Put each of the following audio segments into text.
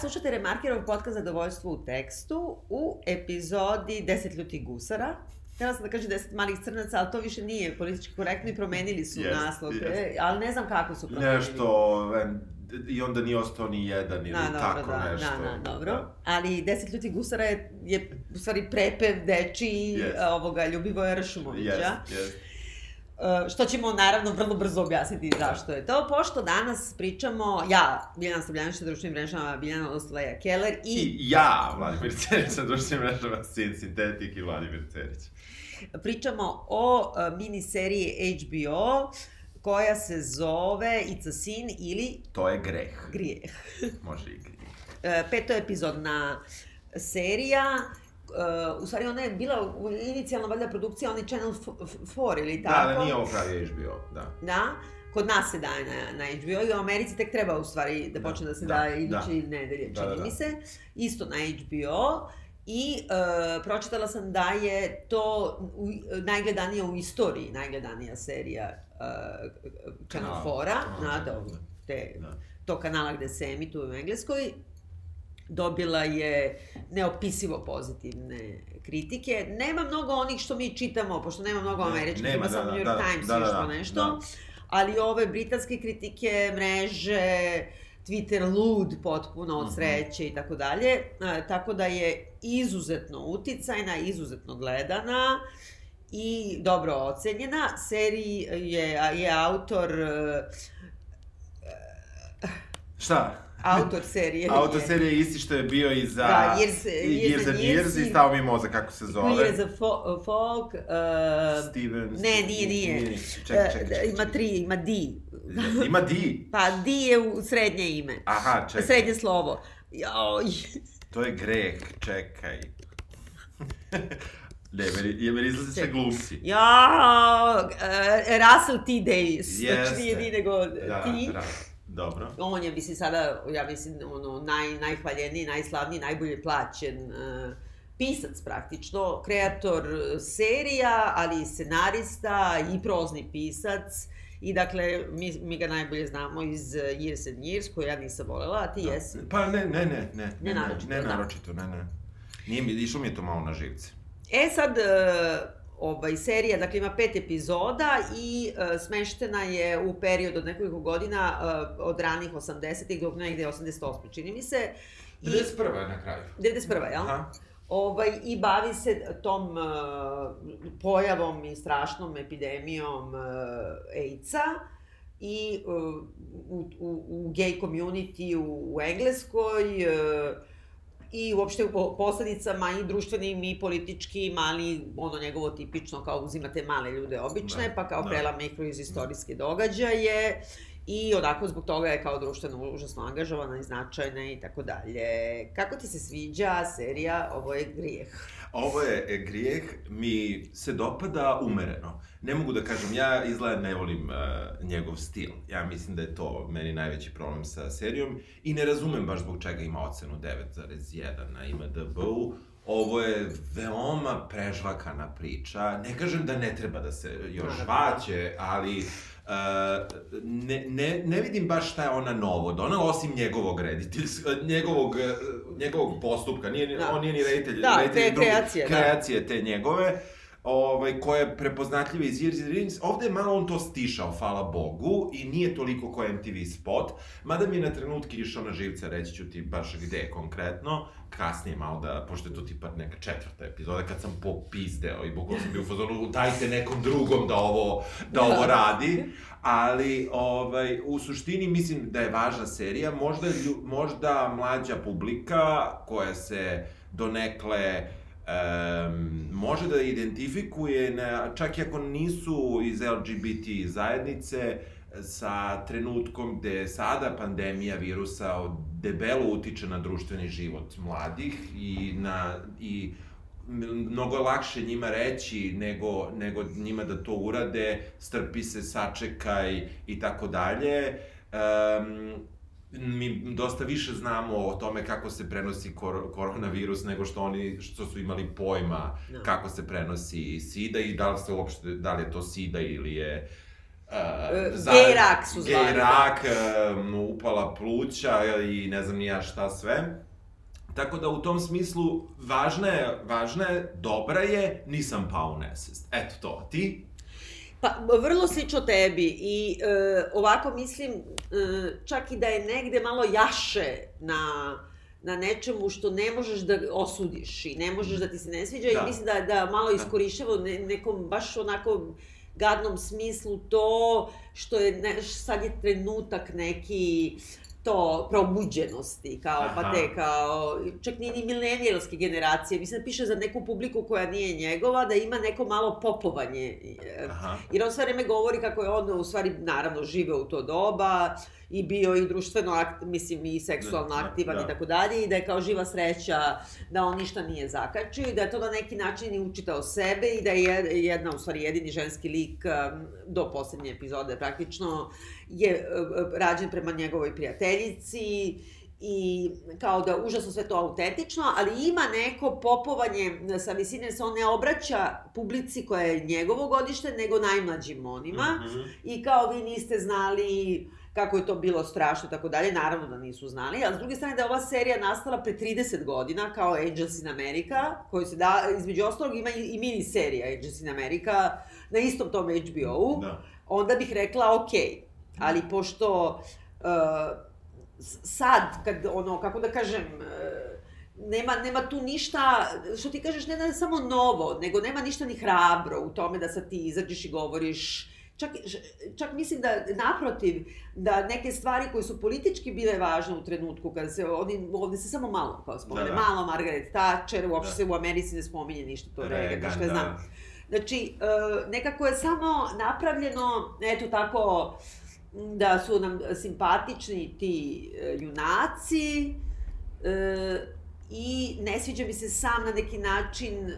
slušate Remarkerov podcast Zadovoljstvo u tekstu u epizodi 10 ljutih gusara. Htela sam da kažem 10 malih crnaca, ali to više nije politički korektno i promenili su Jest, naslov. jest. E, ali ne znam kako su promenili. Nešto, i onda nije ostao ni jedan ili Da, dobro, tako da, nešto. Da, da, dobro. Da. Ali Deset ljutih gusara je, je u stvari prepev dečiji Yes. yes. ovoga Ljubivoja Rašumovića. Jest, jest. Uh, što ćemo naravno vrlo brzo objasniti zašto je to, pošto danas pričamo, ja, Biljana Srbljanić na društvenim mrežama, Biljana Osleja Keller i, I ja, Vladimir Cerić, na društvenim mrežama Sin Sintetik i Vladimir Cerić. pričamo o uh, miniseriji HBO koja se zove It's a Sin ili To je greh. Grijeh. Može i greh. Uh, peto epizodna serija, uh, u stvari ona je bila inicijalno valjda produkcija onaj Channel 4 ili tako. Da, da, nije ovo pravi HBO, da. Da, kod nas se daje na, na HBO i u Americi tek treba u stvari da Da, počne da se da, daje da. iduće nedelje, Da, čini da, da. mi se. Isto na HBO. I uh, pročitala sam da je to u, najgledanija u istoriji, najgledanija serija uh, Channel Kanala, 4-a, kanala, na, da. do, te, Da. to kanala gde se emituje u Engleskoj. Dobila je neopisivo pozitivne kritike. Nema mnogo onih što mi čitamo, pošto nema mnogo Ne, američkih, nema, ima da, samo da, New York da, Times da, i što da, nešto. da. Ali ove britanske kritike, mreže, Twitter lud potpuno od Mhm. sreće i tako dalje. E, Tako da je izuzetno uticajna, izuzetno gledana i dobro ocenjena. Seriji je, je autor e, Šta? Autor serije Auto je serije je isti što je bio i za... Da, Years- i Years Years and Years Years i stao mi mozak kako se zove. A fo- folk, uh, Steven... ne, nije, nije. Čekaj, Uh, čekaj, da, čekaj. ima tri, ima D. Ima di. Pa D je u srednje ime. Aha, čekaj. Srednje slovo. Joj. To je greh, čekaj. ne, meni, je, meni izlaze sve Čekaj. glumci. Ja, uh, Russell T. Davis. Jeste. Znači nije D nego Da, T. da, dobro. On je, mislim, sada, ja mislim, ono, naj, najhvaljeniji, najslavniji, najbolje plaćen uh, pisac praktično, kreator serija, ali i scenarista i prozni pisac. I dakle, mi, mi ga najbolje znamo iz Years and Years, koju ja nisam volela, a ti jesi. Pa ne, ne, ne, ne. Ne naročito, Ne, da. naročito, ne, ne. Nije mi, išlo mi je to malo na živce. E sad, uh, ovaj, serija, dakle, ima pet epizoda i uh, smeštena je u period od nekoliko godina, uh, od ranih 80-ih do negde 88. čini mi se. I, 91. je na kraju. 91. jel? Aha. Ovaj, I bavi se tom uh, pojavom i strašnom epidemijom uh, AIDS-a i uh, u, u, u gay community u, u Engleskoj uh, i uopšte u posledicama i društvenim i političkim, ali ono njegovo tipično kao uzimate male ljude obične, Da, pa kao da. prelame ih kroz istorijske događaje i onako zbog toga je kao društveno užasno angažovana i značajna i tako dalje. Kako ti se sviđa serija Ovo je grijeh? Ovo je e, grijeh, mi se dopada umereno. Ne mogu da kažem, ja izgleda ne volim uh, njegov stil. Ja mislim da je to meni najveći problem sa serijom i ne razumem baš zbog čega ima ocenu 9,1 na IMDB-u. Ovo je veoma prežvakana priča. Ne kažem da ne treba da se još Naravno. žvaće, ali uh, ne, ne, ne vidim baš šta je ona novo donela, osim njegovog rediteljskog, njegovog, eh, njegovog postupka. Nije, ni- Da. On nije ni reditelj, Da, reditelj te drugi- kreacije, da. kreacije te njegove ovaj, koja je prepoznatljiva iz Years and Rings. Ovde je malo on to stišao, hvala Bogu, i nije toliko kao MTV spot, mada mi je na trenutke išao na živce, reći ću ti baš gde konkretno, kasnije malo da, pošto je to tipa neka četvrta epizoda, kad sam popizdeo i bukvalno sam bio u fazonu, dajte nekom drugom da ovo, da ovo radi, ali ovaj, u suštini mislim da je važna serija, možda, možda mlađa publika koja se donekle um, može da identifikuje, na, čak i ako nisu iz LGBT zajednice, sa trenutkom gde sada pandemija virusa debelo utiče na društveni život mladih i na i mnogo je lakše njima reći nego, nego njima da to urade, strpi se, sačekaj i tako dalje. Mi dosta više znamo o tome kako se prenosi kor koronavirus nego što oni što su imali pojma Da. kako se prenosi sida i da li se uopšte da li je to sida ili je Uh, gej rak su zvali. Gej rak, uh, upala pluća i ne znam ni ja šta sve. Tako da u tom smislu važna je, važna je, dobra je, nisam pao u nesest. Eto to, ti? Pa, vrlo slično tebi i e, ovako mislim, e, čak i da je negde malo jaše na, na nečemu što ne možeš da osudiš i ne možeš da ti se ne sviđa da. i mislim da, da malo da. iskorišćava ne, nekom baš onako gadnom smislu to što je, ne, sad je trenutak neki to probuđenosti, kao Aha. pa te, kao, čak ni, ni milenijalske generacije, mislim da piše za neku publiku koja nije njegova, da ima neko malo popovanje. Aha. Jer on sve vreme govori kako je on, u stvari, naravno, žive u to doba, i bio i društveno, akt, mislim, i seksualno da, aktivan da. i tako dalje, i da je kao živa sreća da on ništa nije zakačio i da je to na neki način i učitao sebe i da je jedna, u stvari, jedini ženski lik um, do poslednje epizode praktično je uh, rađen prema njegovoj prijateljici i kao da užasno sve to autentično, ali ima neko popovanje sa visine, se on ne obraća publici koja je njegovo godište, nego najmlađim onima. Mm -hmm. I kao vi niste znali kako je to bilo strašno i tako dalje, naravno da nisu znali, a s druge strane da je ova serija nastala pre 30 godina kao Angels in America, koji se da, između ostalog ima i, i mini serija Angels in America na istom tom HBO-u, da. onda bih rekla ok, ali pošto uh, sad, kad ono, kako da kažem, uh, nema, nema tu ništa, što ti kažeš, ne da samo novo, nego nema ništa ni hrabro u tome da sad ti izađeš i govoriš čak, čak mislim da, naprotiv, da neke stvari koje su politički bile važne u trenutku, kada se, oni, ovde se samo malo kao spomene, da, da. malo Margaret Thatcher, uopšte da. se u Americi ne spominje ništa to Reagan, šta da. znam. Znači, uh, nekako je samo napravljeno, eto tako, da su nam simpatični ti uh, junaci, uh, i ne sviđa mi se sam na neki način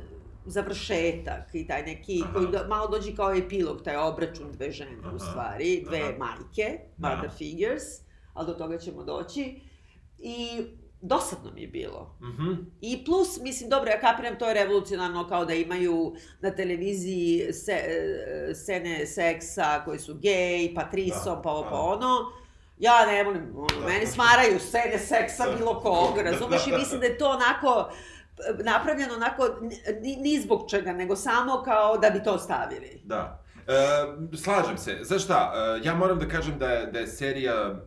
završetak i taj neki, Aha. koji do, malo dođe kao epilog, taj obračun dve žene Aha. u stvari, dve Aha. majke, mother da. figures, ali do toga ćemo doći. I dosadno mi je bilo. Mm -hmm. I plus, mislim, dobro, ja kapiram, to je revolucionarno kao da imaju na televiziji se, e, scene seksa koji su gej, pa trisom, da, pa ovo, pa da. ono. Ja ne volim, ono, da. meni smaraju scene seksa da. bilo kog, razumeš? I mislim da je to onako napravljeno onako, ni, ni zbog čega, nego samo kao da bi to stavili. Da. E, slažem se. Znaš šta, e, ja moram da kažem da je, da je serija, e,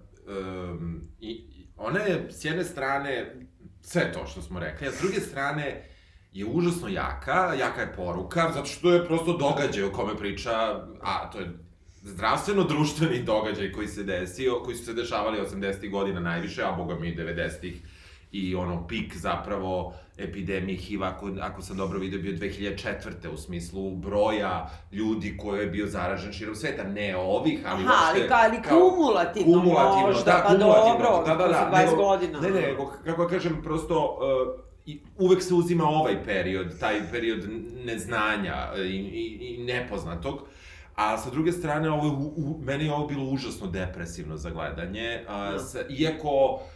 i, ona je s jedne strane sve to što smo rekli, a s druge strane je užasno jaka, jaka je poruka, zato što je prosto događaj o kome priča, a to je zdravstveno-društveni događaj koji se desio, koji su se dešavali 80. godina najviše, a boga mi 90. i ono pik zapravo epidemije HIV, ako, ako sam dobro vidio, bio 2004. u smislu broja ljudi koji je bio zaražen širom sveta. Ne ovih, ali Aha, ali, ka, ali kumulativno, kumulativno možda, da, pa kumulativno, dobro, da, da, da, 20 nego, godina. Ne, ne, kako kažem, prosto, uh, i uvek se uzima ovaj period, taj period neznanja i, i, i nepoznatog, A sa druge strane, ovo, u, u, meni je ovo bilo užasno depresivno za gledanje, a. Da. sa, iako Uh,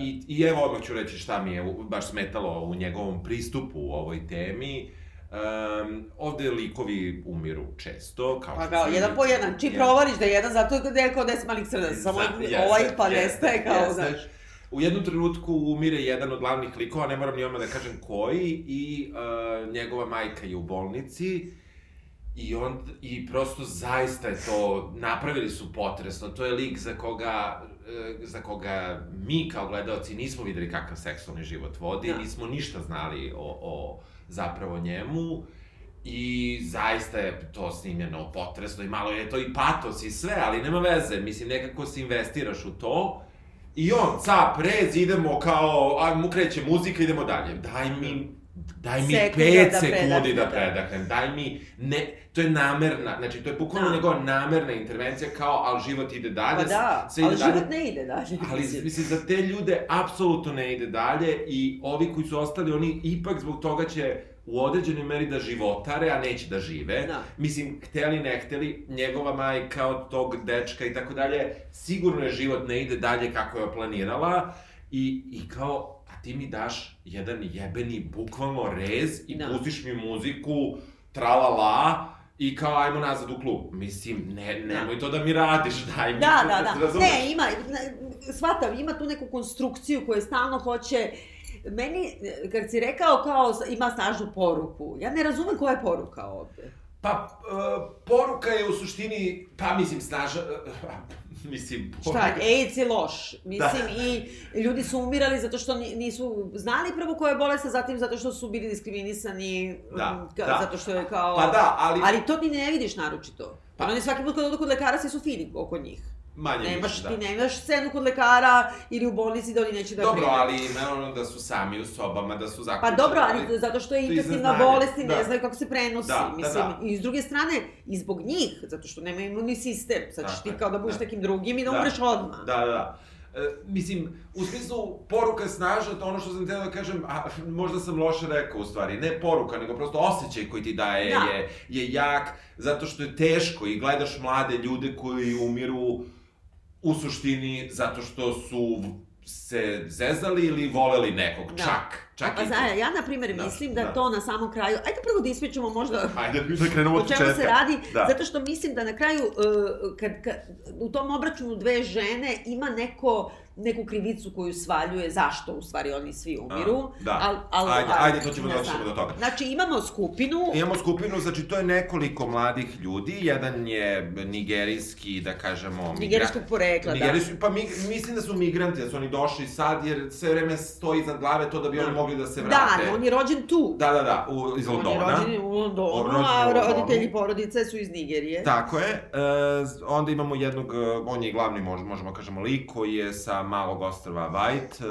i, I evo odmah ću reći šta mi je baš smetalo u njegovom pristupu u ovoj temi. Um, ovde likovi umiru često. Kao pa kao, jedan po jedan. Či provališ da je jedan, zato da je kao deset malih crna. Samo jeste, ovaj pa nestaje kao, jeste. znaš. U jednom trenutku umire jedan od glavnih likova, ne moram ni odmah da kažem koji, i uh, njegova majka je u bolnici. I on, i prosto zaista je to, napravili su potresno, to je lik za koga za koga mi kao gledalci nismo videli kakav seksualni život vodi, da. nismo ništa znali o, o zapravo njemu i zaista je to snimljeno potresno i malo je to i patos i sve, ali nema veze, mislim nekako se investiraš u to i on, cap, rez, idemo kao, a mu kreće muzika, idemo dalje, daj mi daj mi Sekunda 5 da sekundi da, da predahnem, daj mi, ne, to je namerna, znači to je bukvalno da. njegova namerna intervencija kao, ali život ide dalje. Pa da, sve ali život dalje. ne ide dalje. Ali, mislim, za te ljude apsolutno ne ide dalje i ovi koji su ostali, oni ipak zbog toga će u određenoj meri da životare, a neće da žive. Da. Mislim, hteli ne hteli, njegova majka od tog dečka i tako dalje, sigurno je život ne ide dalje kako je planirala i, i kao, ti mi daš jedan jebeni, bukvalno rez i da. pustiš mi muziku, tra la la, I kao, ajmo nazad u klub. Mislim, ne, Da. nemoj to da mi radiš, daj mi. Da, da, da. razumeš? Ne, ima, shvatam, ima tu neku konstrukciju koja stalno hoće Meni, kad si rekao kao ima snažnu poruku, ja ne razumem koja je poruka ovde. Pa, uh, poruka je u suštini, pa mislim, snaža, mislim, Šta, poruka... AIDS je loš. Mislim, i ljudi su umirali zato što ni- nisu znali prvo koja je bolest, a zatim zato što su bili diskriminisani, Da, ka, da. zato što je kao... Pa da, ali- Ali to ti ne vidiš naročito. Pa Pa- oni svaki put kad odu kod lekara, svi su fini oko njih. Manje Nemaš, više, da. ti nemaš scenu kod lekara ili u bolnici da oni neće da Dobro, prime. ali naravno da su sami u sobama, da su Pa zaključeni. dobro, ali zato što je infektivna neznanje. bolest i ne Da. znaju kako se prenosi. Da, da, mislim, da. I s druge strane, i zbog njih, zato što nemaju imunni sistem. Sad ćeš ti kao da budeš da. nekim drugim i da, Da. umreš odmah. Da, da, da. E, mislim, u smislu poruka je snažna, to ono što sam teo da kažem, a možda sam loše rekao u stvari, ne poruka, nego prosto osjećaj koji ti daje Da. je, je jak, zato što je teško i gledaš mlade ljude koji umiru u suštini zato što su se zezali ili voleli nekog, Da. čak, čak Pa znaš, ja na primjer Da, mislim da, da. to na samom kraju, ajde prvo da ispričamo možda Ajde, da krenemo o od čemu početka. se radi, Da. zato što mislim da na kraju, uh, kad, kad, u tom obračunu dve žene ima neko, neku krivicu koju svaljuje zašto u stvari oni svi umiru. A, da. Al, al, Ajde, al- ajde, to ćemo da znam. do toga. Znači imamo skupinu, Imamo skupinu, znači to je nekoliko mladih ljudi, jedan je nigerijski, da kažemo... nigerijskog porekla, da. Nigerijski, pa mi, mislim da su migranti, da su oni došli sad, jer sve vreme stoji iznad glave to da bi Da. oni mogli da se Da, vrate. ali on je rođen tu. Da, da, da, u, iz Londona. On je rođen u Londonu, rođen a roditelji porodice su iz Nigerije. Tako je. E, onda imamo jednog, e, on je glavni, mož, možemo kažemo, lik koji je sa malog ostrva White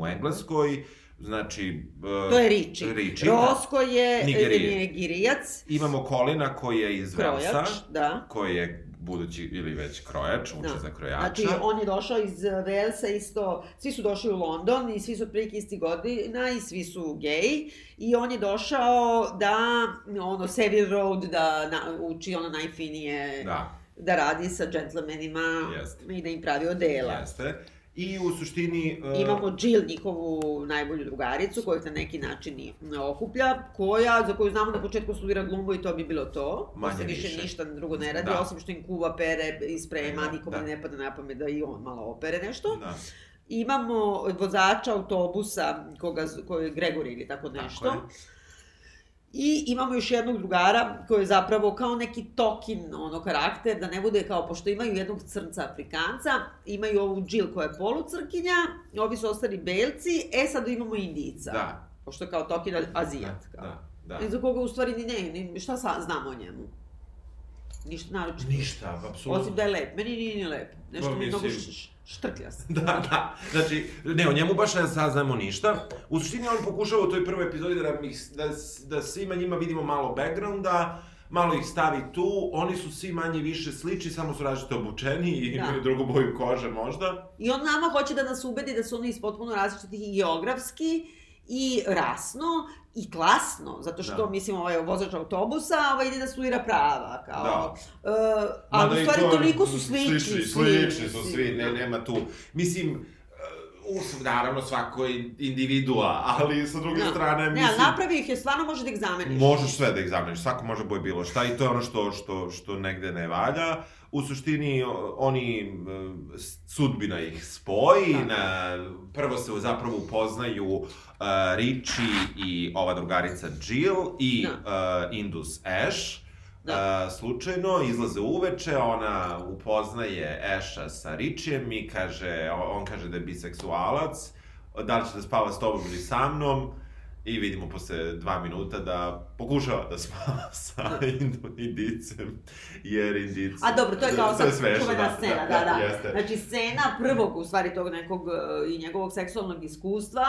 u Engleskoj. Znači... To je Riči. Riči, da. Rosko je Nigerije. Nigerijac, Imamo Kolina koji je iz Velsa. krojač, da. koji je budući ili već krojač, uče Da. za krojača. Znači, on je došao iz Velsa isto, svi su došli u London i svi su otprilike isti godina i svi su geji. I on je došao da, ono, Savile Road, da na, uči ono najfinije, da. Da, radi sa džentlmenima Jeste. i da im pravi odela. jeste. I u suštini... uh, Imamo Jill, njihovu najbolju drugaricu, koja na neki način i okuplja, koja, za koju znamo na početku studira glumbu i to bi bilo to. Manje Posle više, više. ništa drugo ne radi, Da. osim što im kuva, pere i sprema, Da, nikome da. ne pada na pamet da i on malo opere nešto. Da, Imamo vozača autobusa, koga, koji je Gregori ili tako nešto. Tako je. I imamo još jednog drugara koji je zapravo kao neki tokin ono karakter, da ne bude kao, pošto imaju jednog crnca Afrikanca, imaju ovu Jill koja je polucrkinja, ovi su ostali belci, e sad imamo Indijca. da, Pošto je kao tokin Azijat. da, Kao. da, I da. za koga u stvari ni ne, ni, šta sa, znamo o njemu? Ništa naročito. Ništa, apsolutno. Osim da je lep. Meni nije ni lep. Nešto Pa mi je mnogo štrkljast. Da, da. Znači, ne, o njemu baš ne saznamo ništa. U suštini on pokušava u toj prvoj epizodi da, da, da svima njima vidimo malo backgrounda, malo ih stavi tu, oni su svi manje više slični, samo su različito obučeni i Da. imaju drugu boju kože možda. I on nama hoće da nas ubedi da su oni iz potpuno različitih i geografski i rasno i klasno, zato što, Da. mislim, ovaj vozač autobusa ovaj ide da studira prava, kao... Da. Uh, ali Mada u stvari to- toliko su slični. Slični, slični su svi, ne, da. nema tu. Mislim, uh, uf, naravno svako je individua, ali sa druge Da. strane, Ne, mislim... ali napravi ih je, stvarno može da ih zameniš. Možeš sve da ih zameniš, svako može boje bilo šta i to je ono što, što, što negde ne valja. U suštini, oni, sudbina ih spoji, Tako. na, prvo se zapravo upoznaju uh, Richie i ova drugarica Jill i uh, Indus Ash. Da. Uh, slučajno, izlaze uveče, ona upoznaje Asha sa Richijem i kaže, on kaže da je biseksualac, da li će da spava s tobom ili sa mnom, I vidimo posle dva minuta da pokušava da spava sa Indicem, jer Indici... A dobro, to je kao sad čuvena scena, da, da. Jeste. Znači, scena prvog, u stvari, tog nekog e, i njegovog seksualnog iskustva,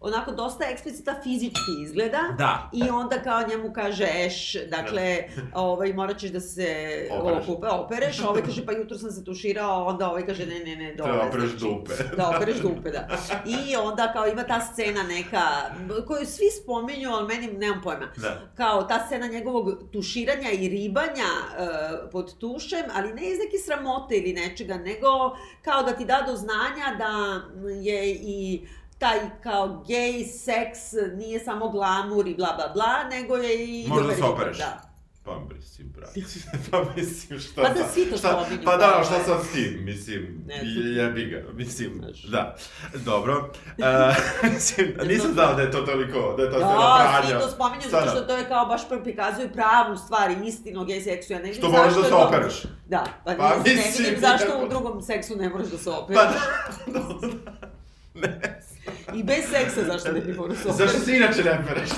onako dosta eksplicita fizički izgleda. Da. I onda kao njemu kaže Eš, dakle, ovaj, morat ćeš da se Opereš. okupe, opereš, ovaj kaže pa jutro sam se tuširao, onda ovaj kaže ne, ne, ne, dole. Treba opereš znači, dupe. Da, opereš dupe, da. I onda kao ima ta scena neka, koju svi spominju, ali meni nemam pojma. Da. Kao ta scena njegovog tuširanja i ribanja e, pod tušem, ali ne iz neke sramote ili nečega, nego kao da ti da do znanja da je i taj kao gej seks nije samo glamur i bla bla bla, nego je i... Možda dobar se opereš. Da. Pa mislim, brate, pa mislim, šta Pa da svi to šta- spominju, Pa da, kao, šta e. sad s tim, mislim, jebi ga, mislim, Znaš. da, dobro. Uh, mislim, nisam znao da je to toliko, da je to Da, napranja. svi to spominju zato što to je kao baš prikazuju pravu stvari, istinu o gej seksu. Ja ne vidim Što moraš zašto da je se to- opereš. Da, pa, Pa ne, ne mislim, vidim zašto u drugom seksu ne moraš da se opereš. Pa da, ne. I bez seksa zašto ne bi morao. Zašto se inače ne pereš?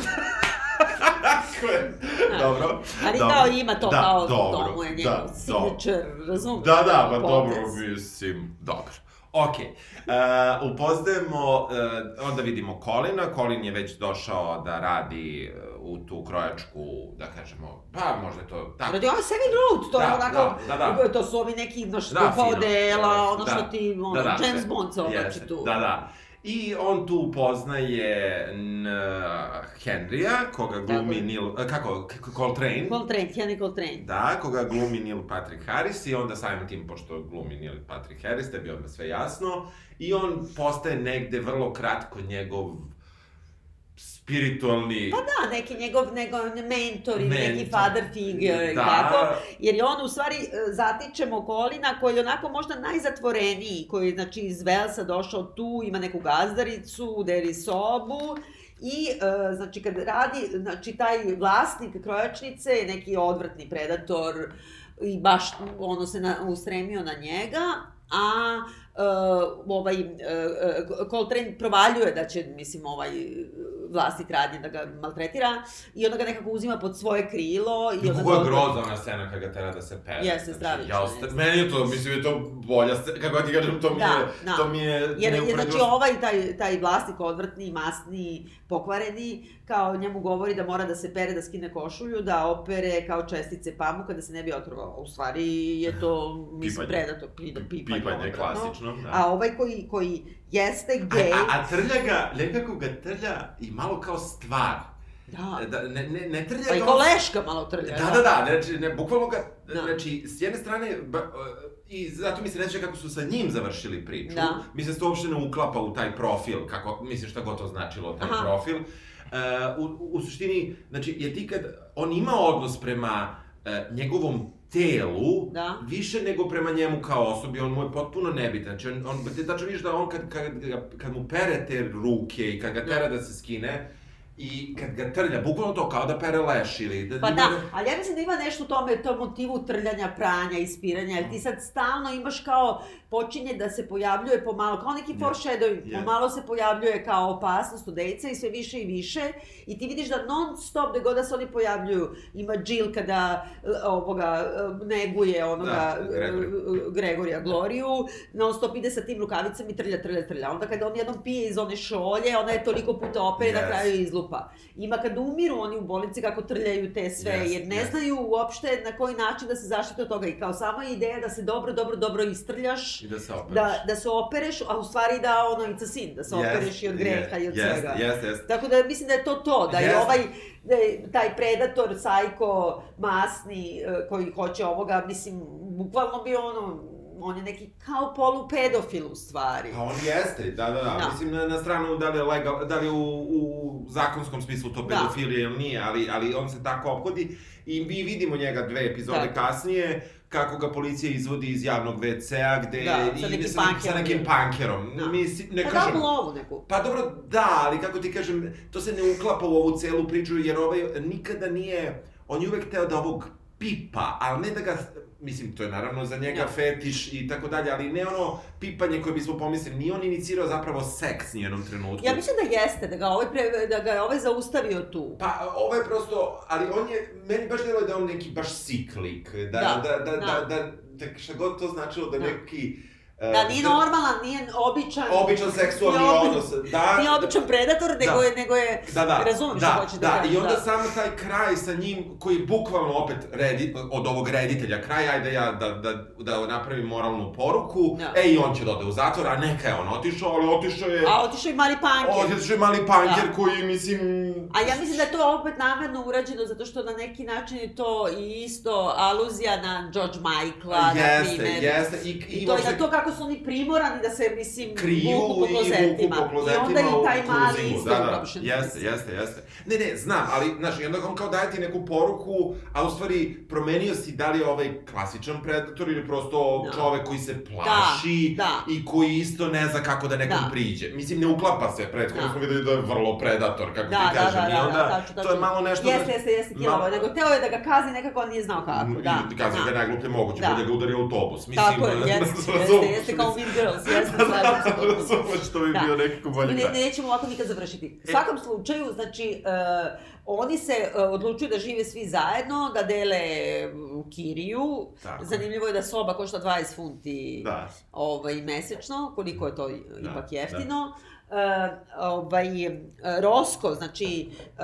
Je. Dobro. Ali dobro. kao ima to Da, kao, dobro, to mu je da, njegov dobro. signature, razumiješ? Da, da, pa dobro, mislim, dobro. Ok, uh, upoznajemo, uh, onda vidimo Kolina, Kolin je već došao da radi uh, u tu krojačku, da kažemo, pa možda je to tako. Radi ovo Seven Road, to je Da, onako, da, da, da. to su ovi neki, znaš, Da, fino. odela, ono Da, što ti, ono, da, da, James. Bond se oblači tu. Da, da. I on tu upoznaje Henrya, koga glumi Tako. Neil, a, kako, Coltrane. Coltrane, Henry Coltrane. Da, koga glumi Neil Patrick Harris i onda samim tim, pošto glumi Neil Patrick Harris, tebi odmah sve jasno. I on postaje negde vrlo kratko njegov spiritualni... Pa da, neki njegov, njegov mentor ili neki Mentor. father figure Da. tako. Jer je on u stvari e, zatičemo Kolina koji je onako možda najzatvoreniji, koji je znači iz Velsa došao tu, ima neku gazdaricu, deli sobu i e, znači kad radi, znači taj vlasnik krojačnice je neki odvrtni predator i baš ono se na, ustremio na njega, a e, ovaj e, e, Coltrane provaljuje da će mislim ovaj vlasnik radi da ga maltretira i onda ga nekako uzima pod svoje krilo i onda kako je grozna ona scena kada ga tera da se pere. Jeste, Znači, stravično, ja osta... Meni je to, mislim, je to bolja scena, kako ti kažem, to mi Da, je, da. to mi je Jer je, neuporedivo znači, ovaj, taj, taj vlasnik odvrtni, masni, pokvareni, kao njemu govori da mora da se pere, da skine košulju, da opere kao čestice pamuka, da se ne bi otrovao. U stvari je to, mislim, Pipanje. predator, pi- pipanje. Pipanje, odvratno. klasično, da. A ovaj koji, koji jeste A, gej, a, a trlja ga, nekako ga trlja i malo kao stvar. da, Da, ne, ne, ne trlja pa i ga... koleška malo trlja. Da, da, da, znači, ne, bukvalno ga, Da. znači, s jedne strane, ba, e, i zato mi se neće kako su sa njim završili priču, Da. mi se to uopšte ne uklapa u taj profil, kako, mislim šta god to značilo, taj Aha. profil. E, u, u suštini, znači, je ti kad, on ima odnos prema e, njegovom telu, Da. više nego prema njemu kao osobi, on mu je potpuno nebitan. Znači, on, on, ti tačno vidiš da on kad, kad, kad mu pere te ruke i kad ga tera da se skine, i kad ga trlja, bukvalno to kao da pere leš ili... Da, Pa ima- da, ali ja mislim da ima nešto u tome, tom motivu trljanja, pranja, ispiranja, jer ti sad stalno imaš kao, počinje da se pojavljuje pomalo, kao neki foreshadowing, Je. pomalo se pojavljuje kao opasnost od dejca i sve više i više, i ti vidiš da non stop, gde god da se oni pojavljuju, ima Jill kada e, ovoga, e, neguje onoga Da, Gregori. e, Gregorija Gloriju, non stop ide sa tim rukavicama i trlja, trlja, trlja. Onda kada on jednom pije iz one šolje, ona je toliko puta opere, na Yes. kraju izlupa. Ima kad umiru oni u bolnici kako trljaju te sve, Jest, jer ne jest. znaju uopšte na koji način da se zaštite od toga. I kao sama ideja da se dobro, dobro, dobro istrljaš, I da se opereš. da, da se opereš, a u stvari da ono, it's a sin, da se opereš i od greha i od jest, svega. Jeste, jeste. Tako da mislim da je to to, da je Jest. ovaj, da je taj predator, sajko, masni, e, koji hoće ovoga, mislim, bukvalno bi ono, on je neki kao polupedofil u stvari. Pa on jeste, da, da, da. Da. Mislim, na, na stranu da li je, legal, da li je u, u zakonskom smislu to Da. pedofilija ili nije, ali, ali on se tako ophodi i mi vidimo njega dve epizode Tako. kasnije, kako ga policija izvodi iz javnog WC-a, gde Da, sa nekim sa, sa nekim pankerom. Da. Mislim, ne Pa kažem... da lovu neku. Pa dobro, da, ali kako ti kažem, to se ne uklapa u ovu celu priču, jer ovaj nikada nije, on je uvek teo da ovog pipa, ali ne da ga, mislim, to je naravno za njega Da. fetiš i tako dalje, ali ne ono pipanje koje bismo pomislili, nije on inicirao zapravo seks ni u jednom trenutku. Ja mislim da jeste, da ga ovaj, pre, da ga je ovaj zaustavio tu. Pa, ovo je prosto, ali on je, meni baš delo da je on neki baš siklik, da, da, Da, da, da, da. da, da šta god to značilo da Da. neki... e, Da nije normalan, nije običan. Običan seksualni obi- odnos, da. Nije običan predator, nego Da. je, nego je... Da, da, Razumem da, što hoćeš da da, kažeš, i onda da. samo taj kraj sa njim, koji je bukvalno opet redi, od ovog reditelja, kraj, ajde ja da, da, da napravim moralnu poruku, Da. e i on će da ode u zatvor, a neka je on otišao, ali otišao je... A otišao i mali panker. Otišao je mali panker Da. koji, mislim... A ja mislim da je to opet namerno urađeno zato što na neki način je to i isto aluzija na George Michaela, na Jeste, primer. jeste, i, I i, to je uopšte- na to kako su oni primorani da se, mislim, kriju vuku po i klozetima. vuku po klozetima I onda i taj mali kruzimu. isto da, da, jeste, jeste, jeste. Ne, ne, znam, ali, znaš, i onda on kao daje ti neku poruku, a u stvari promenio si da li je ovaj klasičan predator ili prosto Da. čovek koji se plaši Da, da. i koji isto ne zna kako da nekom Da. priđe. Mislim, ne uklapa se, prethodno Da. smo videli da je vrlo predator, kako Da, ti da, kažem, da, i da, onda da, tačno, tačno. to je malo nešto... Jeste, da- jeste, jeste, malo- malo... nego teo je da ga kazni nekako, on nije znao kako, da. I kazi ga da. najgluplje moguće, Da. bolje ga udari autobus. Mislim, Tako je, jeste, jeste, jeste, kao Mean Girls, jeste, Da, slažem se da, potpuno. razumeš, to bi Da. bio nekako bolji Ne, nećemo ovako nikad završiti. E. U svakom slučaju, znači, uh, oni se uh, odlučuju da žive svi zajedno, da dele kiriju. Tako. Zanimljivo je da soba košta 20 funti Da. ovaj, mesečno, koliko je to ipak da. jeftino. Uh, ovaj, Rosko, znači, uh,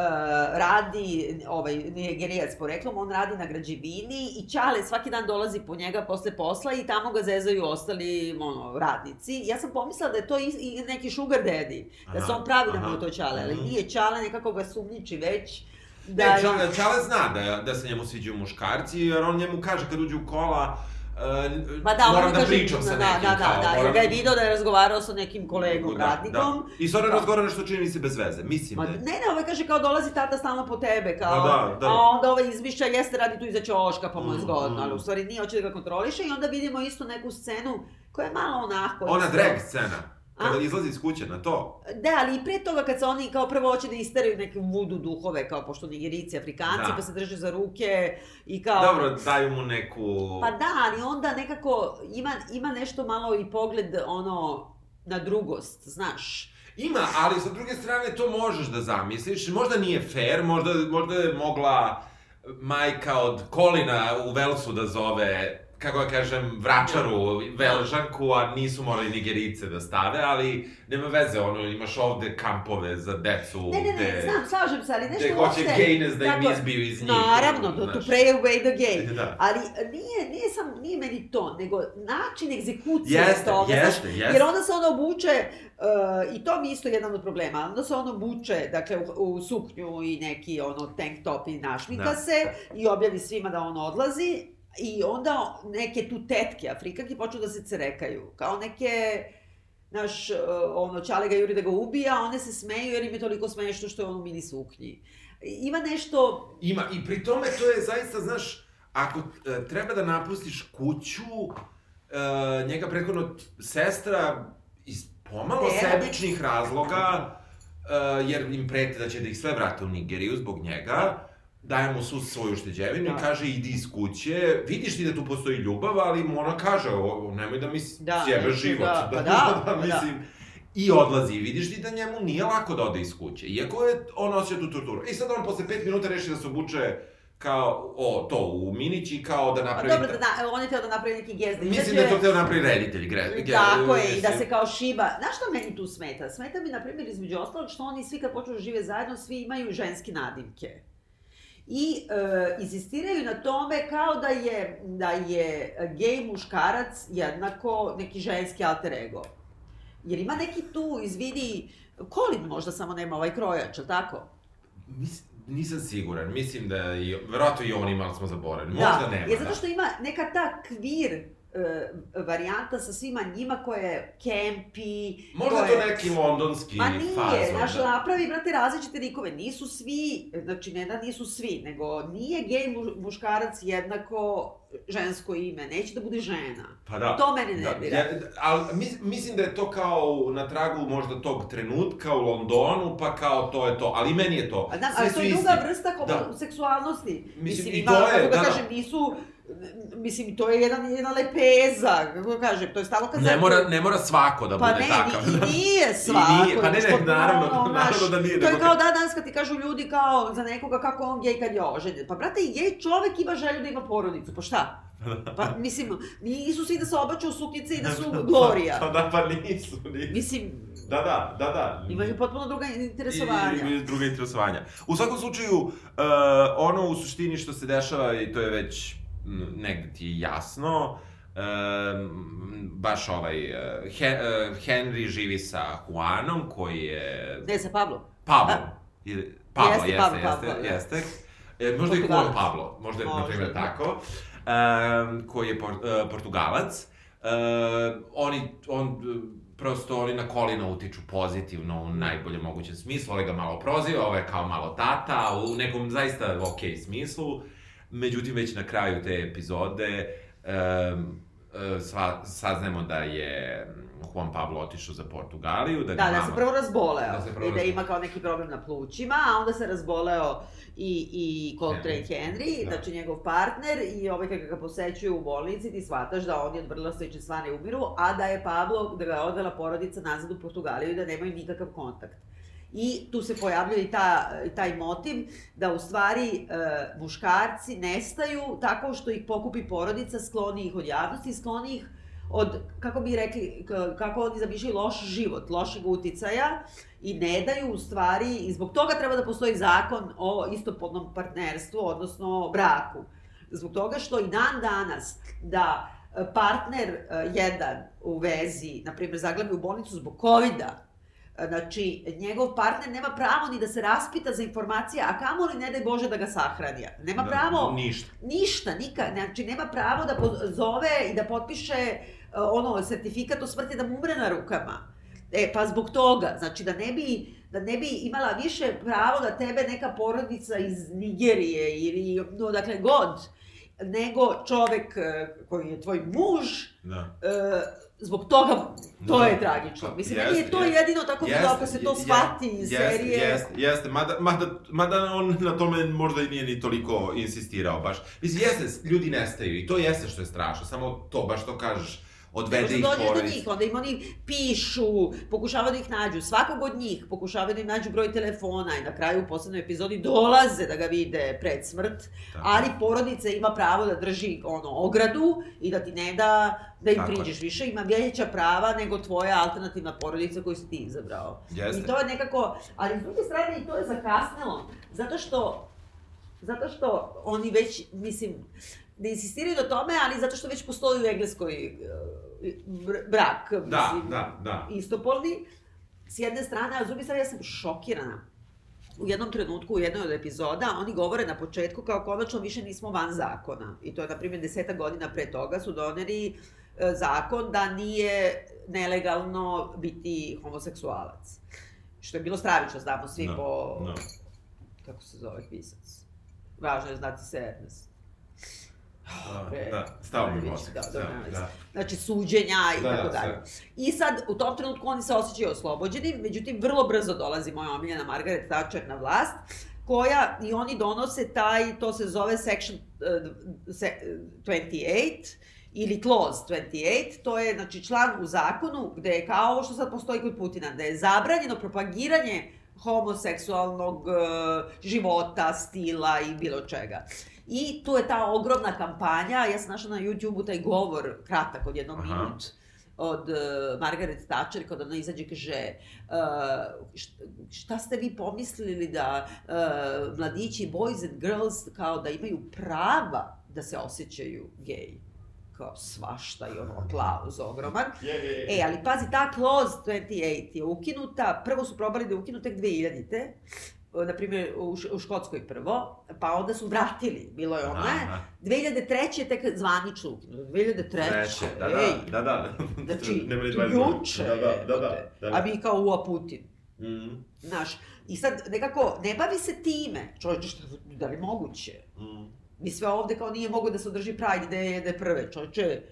radi, ovaj, nigerijac poreklom, on radi na građevini i Ćale svaki dan dolazi po njega posle posla i tamo ga zezaju ostali ono, radnici. Ja sam pomislila da je to i, i neki sugar daddy, da se Aha, on pravi da mu aha. je to Ćale, ali Mhm. nije Ćale, nekako ga sumnjiči već. Da, ne, Čale, Čale zna da, da se njemu sviđaju muškarci, jer on njemu kaže kad uđe u kola, uh, Pa da, moram da pričam sa da, nekim, da, da, kao, da, jer moram... ga je video da je razgovarao sa nekim kolegom, Da, radnikom. Da. I on Da. razgovara nešto čini mi se bez veze, mislim Ma da ne, je. ne, ovaj kaže kao dolazi tata stalno po tebe, kao, Ma da, da. a onda ovaj izmišlja, jeste radi tu iza ćoška, pa mu je Mm, zgodno, mm. ali u stvari nije, hoće da ga kontroliše i onda vidimo isto neku scenu koja je malo onako... Ona drag scena, kada A? izlazi iz kuće na to. Da, ali i pre toga kad se oni kao prvo hoće da isteraju neke vudu duhove, kao pošto nigerici, afrikanci, Da. pa se drže za ruke i kao... Dobro, daju mu neku... Pa da, ali onda nekako ima, ima nešto malo i pogled ono na drugost, znaš. Ima, ali sa druge strane to možeš da zamisliš. Možda nije fair, možda, možda je mogla majka od Kolina u Velsu da zove kako ja kažem, vračaru, velžanku, a nisu morali nigerice da stave, ali nema veze, ono, imaš ovde kampove za decu, Ne, ne, ne, gde, znam, slažem se, ali nešto gde hoće uopšte- gejnes da im izbiju iz njih. Naravno, to, to pray away the gay. Da. Ali nije, nije, sam, nije meni to, nego način egzekucije Jeste, toga. jeste, znaš, jeste. Jer onda se ona obuče, uh, i to mi je isto jedan od problema, onda se ona obuče, dakle, u, u suknju i neki ono tank top i našmika Da. se i objavi svima da on odlazi i onda neke tu tetke afrikanke počnu da se cerekaju, kao neke Znaš, uh, ono, Čale ga juri da ga ubija, one se smeju jer im je toliko smešno što je on u mini suknji. Ima nešto Ima, i pri tome to je zaista, znaš, ako e, treba da napustiš kuću, e, njega prethodno sestra iz pomalo Tera. sebičnih razloga, e, jer im preti da će da ih sve vrate u Nigeriju zbog njega, daje mu svu svoju ušteđevinu Da. i kaže idi iz kuće, vidiš ti da tu postoji ljubav, ali mu ona kaže, o, nemoj da mi Da, sjebe život. da, pa da, pa da. mislim, I odlazi i vidiš ti da njemu nije lako da ode iz kuće, iako je on osjeća tu torturu. I sad on posle pet minuta reši da se obuče kao, o, to, u minići, kao da napravi... dobro, da, da, on je teo da napravi neki gest. da Mislim da je to teo napravi reditelj, gre... ge- Tako je, i da se kao šiba. Znaš što meni tu smeta? Smeta mi, na primjer, između ostalog, što oni svi kad počnu da žive zajedno, svi imaju ženske nadimke. I e, insistiraju na tome kao da je, da je gej muškarac jednako neki ženski alter ego. Jer ima neki tu, izvidi, Colin možda samo nema ovaj krojač, ali tako? Mis, nisam siguran, mislim da je, verovatno i on ima, ali smo zaboravili. Možda da, nema, je zato da. što ima neka ta kvir e, varijanta sa svima njima koja je kempi. Možda koja je to neki londonski Ma nije, fazon. znaš, da. napravi, brate, različite likove. Nisu svi, znači ne da nisu svi, nego nije gej mu, muškarac jednako žensko ime, neće da bude žena. Pa da. To mene nervira. Ja, ali mis, mislim da je to kao na tragu možda tog trenutka u Londonu, pa kao to je to. Ali meni je to. A da, ali to je druga vrsta Da. seksualnosti. Mislim, Mislim, i ima, to je, kako da, da, da. kažem, nisu, mislim, to je jedan, jedna lepeza, kako da kažem, to je stalo kad Ne mora, ne mora svako da Pa bude ne, takav. ni, i nije svako. I nije, pa ne, ne, naravno, ono, naravno da nije, To je kao da danas kad ti kažu ljudi kao za nekoga kako on gej kad je oženjen. Pa brate, i gej čovek ima želju da ima porodicu, pa šta? Pa mislim, nisu svi da se obaču u suknjice i da su Gloria. Pa da, pa nisu, nisu. Mislim, Da, da, da, da. imaju potpuno druga interesovanja. I, i druga interesovanja. U svakom slučaju, uh, ono u suštini što se dešava, i to je već negde ti je jasno, um, baš ovaj, uh, He, uh, Henry živi sa Juanom, koji je... Ne, sa Pablo. Pablo. Pablo, Jeste, jeste, Pablo, jeste, Pablo, da. jeste. E, možda je Juan. Pablo, možda je, na Možda, primjer, tako. Um, koji je por, uh, Portugalac. oni, on, prosto oni na kolina utiču pozitivno u najboljem mogućem smislu, ali ga malo proziva, ovo je kao malo tata, u nekom zaista ok smislu. Međutim, već na kraju te epizode um, sva, saznemo da je Juan Pablo otišao za Portugaliju. Da, da, da se prvo razboleo. Da se prvo I da ima kao neki problem na plućima, a onda se razboleo i, i Coltrane Henry, Henry da. znači njegov partner, i ovaj kada ga posećuje u bolnici, ti shvataš da oni od vrlo slične stvari umiru, a da je Pablo, da ga je odvela porodica nazad u Portugaliju i da nemaju nikakav kontakt. I tu se pojavljuje i ta, taj motiv da u stvari e, muškarci nestaju tako što ih pokupi porodica, skloni ih od javnosti, skloni ih od, kako bi rekli, kako oni zamišljaju loš život, lošeg uticaja i ne daju u stvari, i zbog toga treba da postoji zakon o istopolnom partnerstvu, odnosno braku. Zbog toga što i dan danas da partner e, jedan u vezi, na primjer, zaglavi u bolnicu zbog covid Znači, njegov partner nema pravo ni da se raspita za informacije, a kamo li ne daj Bože da ga sahrani. Nema da, pravo... Ništa. Ništa, nikad. Znači, nema pravo da zove i da potpiše uh, ono, sertifikat o smrti da mu umre na rukama. E, pa zbog toga, znači da ne bi, da ne bi imala više pravo da tebe neka porodica iz Nigerije ili, no, dakle, god, nego čovek uh, koji je tvoj muž, da. Uh, zbog toga, to da. je tragično. Mislim, jest, meni je to jest, jedino tako jest, bilo ako se to shvati iz serije. Jeste, jeste, mada, mada, mada on na tome možda i nije ni toliko insistirao baš. Mislim, jeste, ljudi nestaju i to jeste što je strašno, samo to, baš to kažeš odvede ih porodic. do njih, onda im oni pišu, pokušavaju da ih nađu, svakog od njih pokušavaju da im nađu broj telefona i na kraju u poslednoj epizodi dolaze da ga vide pred smrt, Tako. ali porodica ima pravo da drži ono ogradu i da ti ne da da im Tako. priđeš više, ima veća prava nego tvoja alternativna porodica koju si ti izabrao. Jeste. I to je nekako, ali s druge strane i to je zakasnelo, zato što Zato što oni već, mislim, ne insistiraju na tome, ali zato što već postoji u Engleskoj brak, da, mislim, da, da. istopolni, s jedne strane, a s druge strane ja sam šokirana. U jednom trenutku, u jednoj od epizoda, oni govore na početku kao konačno više nismo van zakona. I to je, na primjer, deseta godina pre toga su doneli e, zakon da nije nelegalno biti homoseksualac. Što je bilo stravično, znamo svi no, da, po... No. Da. Kako se zove pisac? Važno je znati se Ernest. Da, da, mi mozak. Da, da, da, da. Znači, suđenja i da, tako da, dalje. I sad, u tom trenutku oni se osjećaju oslobođeni, međutim, vrlo brzo dolazi moja omiljena Margaret Thatcher na vlast, koja, i oni donose taj, to se zove Section uh, se, 28, ili clause 28, to je znači član u zakonu gde je kao ovo što sad postoji kod Putina, da je zabranjeno propagiranje homoseksualnog uh, života, stila i bilo čega. I tu je ta ogromna kampanja, ja sam našla na YouTube-u taj govor, kratak od jednog minut, od uh, Margaret Thatcher, kada ona izađe i kaže uh, šta ste vi pomislili da uh, mladići, boys and girls, kao da imaju prava da se osjećaju gej kao svašta i ono aplauz ogroman. Yeah. E, ali pazi, ta clause 28 je ukinuta, prvo su probali da je ukinu tek 2000-te, na primjer, u, u Škotskoj prvo, pa onda su vratili, bilo je ne, 2003. je tek zvanično ukinuto, 2003. Treće, da, da, ej, da, da, znači, juče, da, da, da, da, da, a mi kao ua Putin. Mm. Znaš, i sad nekako, ne bavi se time, čovječe, što, da li moguće? Mm. Mi sve ovde kao nije mogo da se održi Pride, da da je prve, čovječe,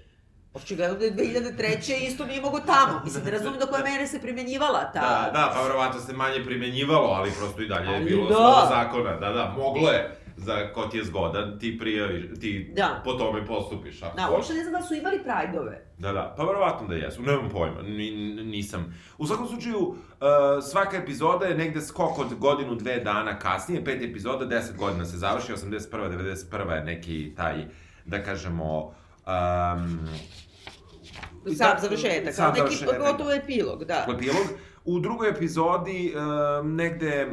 Očigledno da je 2003. isto nije mogo tamo. Mislim, ne razumijem do koje mere se primenjivala ta... Da, da, pa verovatno se manje primenjivalo, ali prosto i dalje je bilo da. zakona. Da, da, moglo je za ko ti je zgodan, ti prijaviš, ti da. po tome postupiš. Ako da, uopšte ne znam da su imali prajdove. Da, da, pa verovatno da jesu, nemam pojma, N, nisam. U svakom slučaju, uh, svaka epizoda je negde skok od godinu, dve dana kasnije, pet epizoda, deset godina se završi, 81. 91. je neki taj, da kažemo, um, Sam završetak, sam neki završetak. gotovo epilog, da. Epilog. U drugoj epizodi, uh, negde,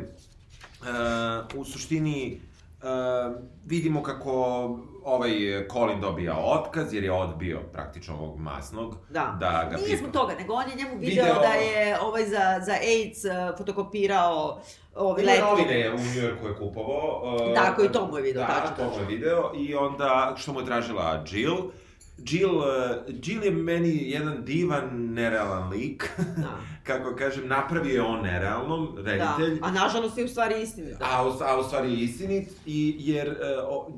uh, u suštini, uh, vidimo kako ovaj Colin dobija otkaz, jer je odbio praktično ovog masnog. Da, da ga nije zbog toga, nego on je njemu video, video... da je ovaj za, za AIDS uh, fotokopirao ovi leti. Novine u Njujorku je kupovao. Uh, da, koji to mu je video, da, tačno. Da, to mu je video i onda, što mu je tražila Jill, Jill, uh, Jill je meni jedan divan, nerealan lik. Da. Kako kažem, napravio je on nerealnom, reditelj. Da, a nažalost je u stvari istinit. Da. A, u, a u stvari je istinit, i, jer uh,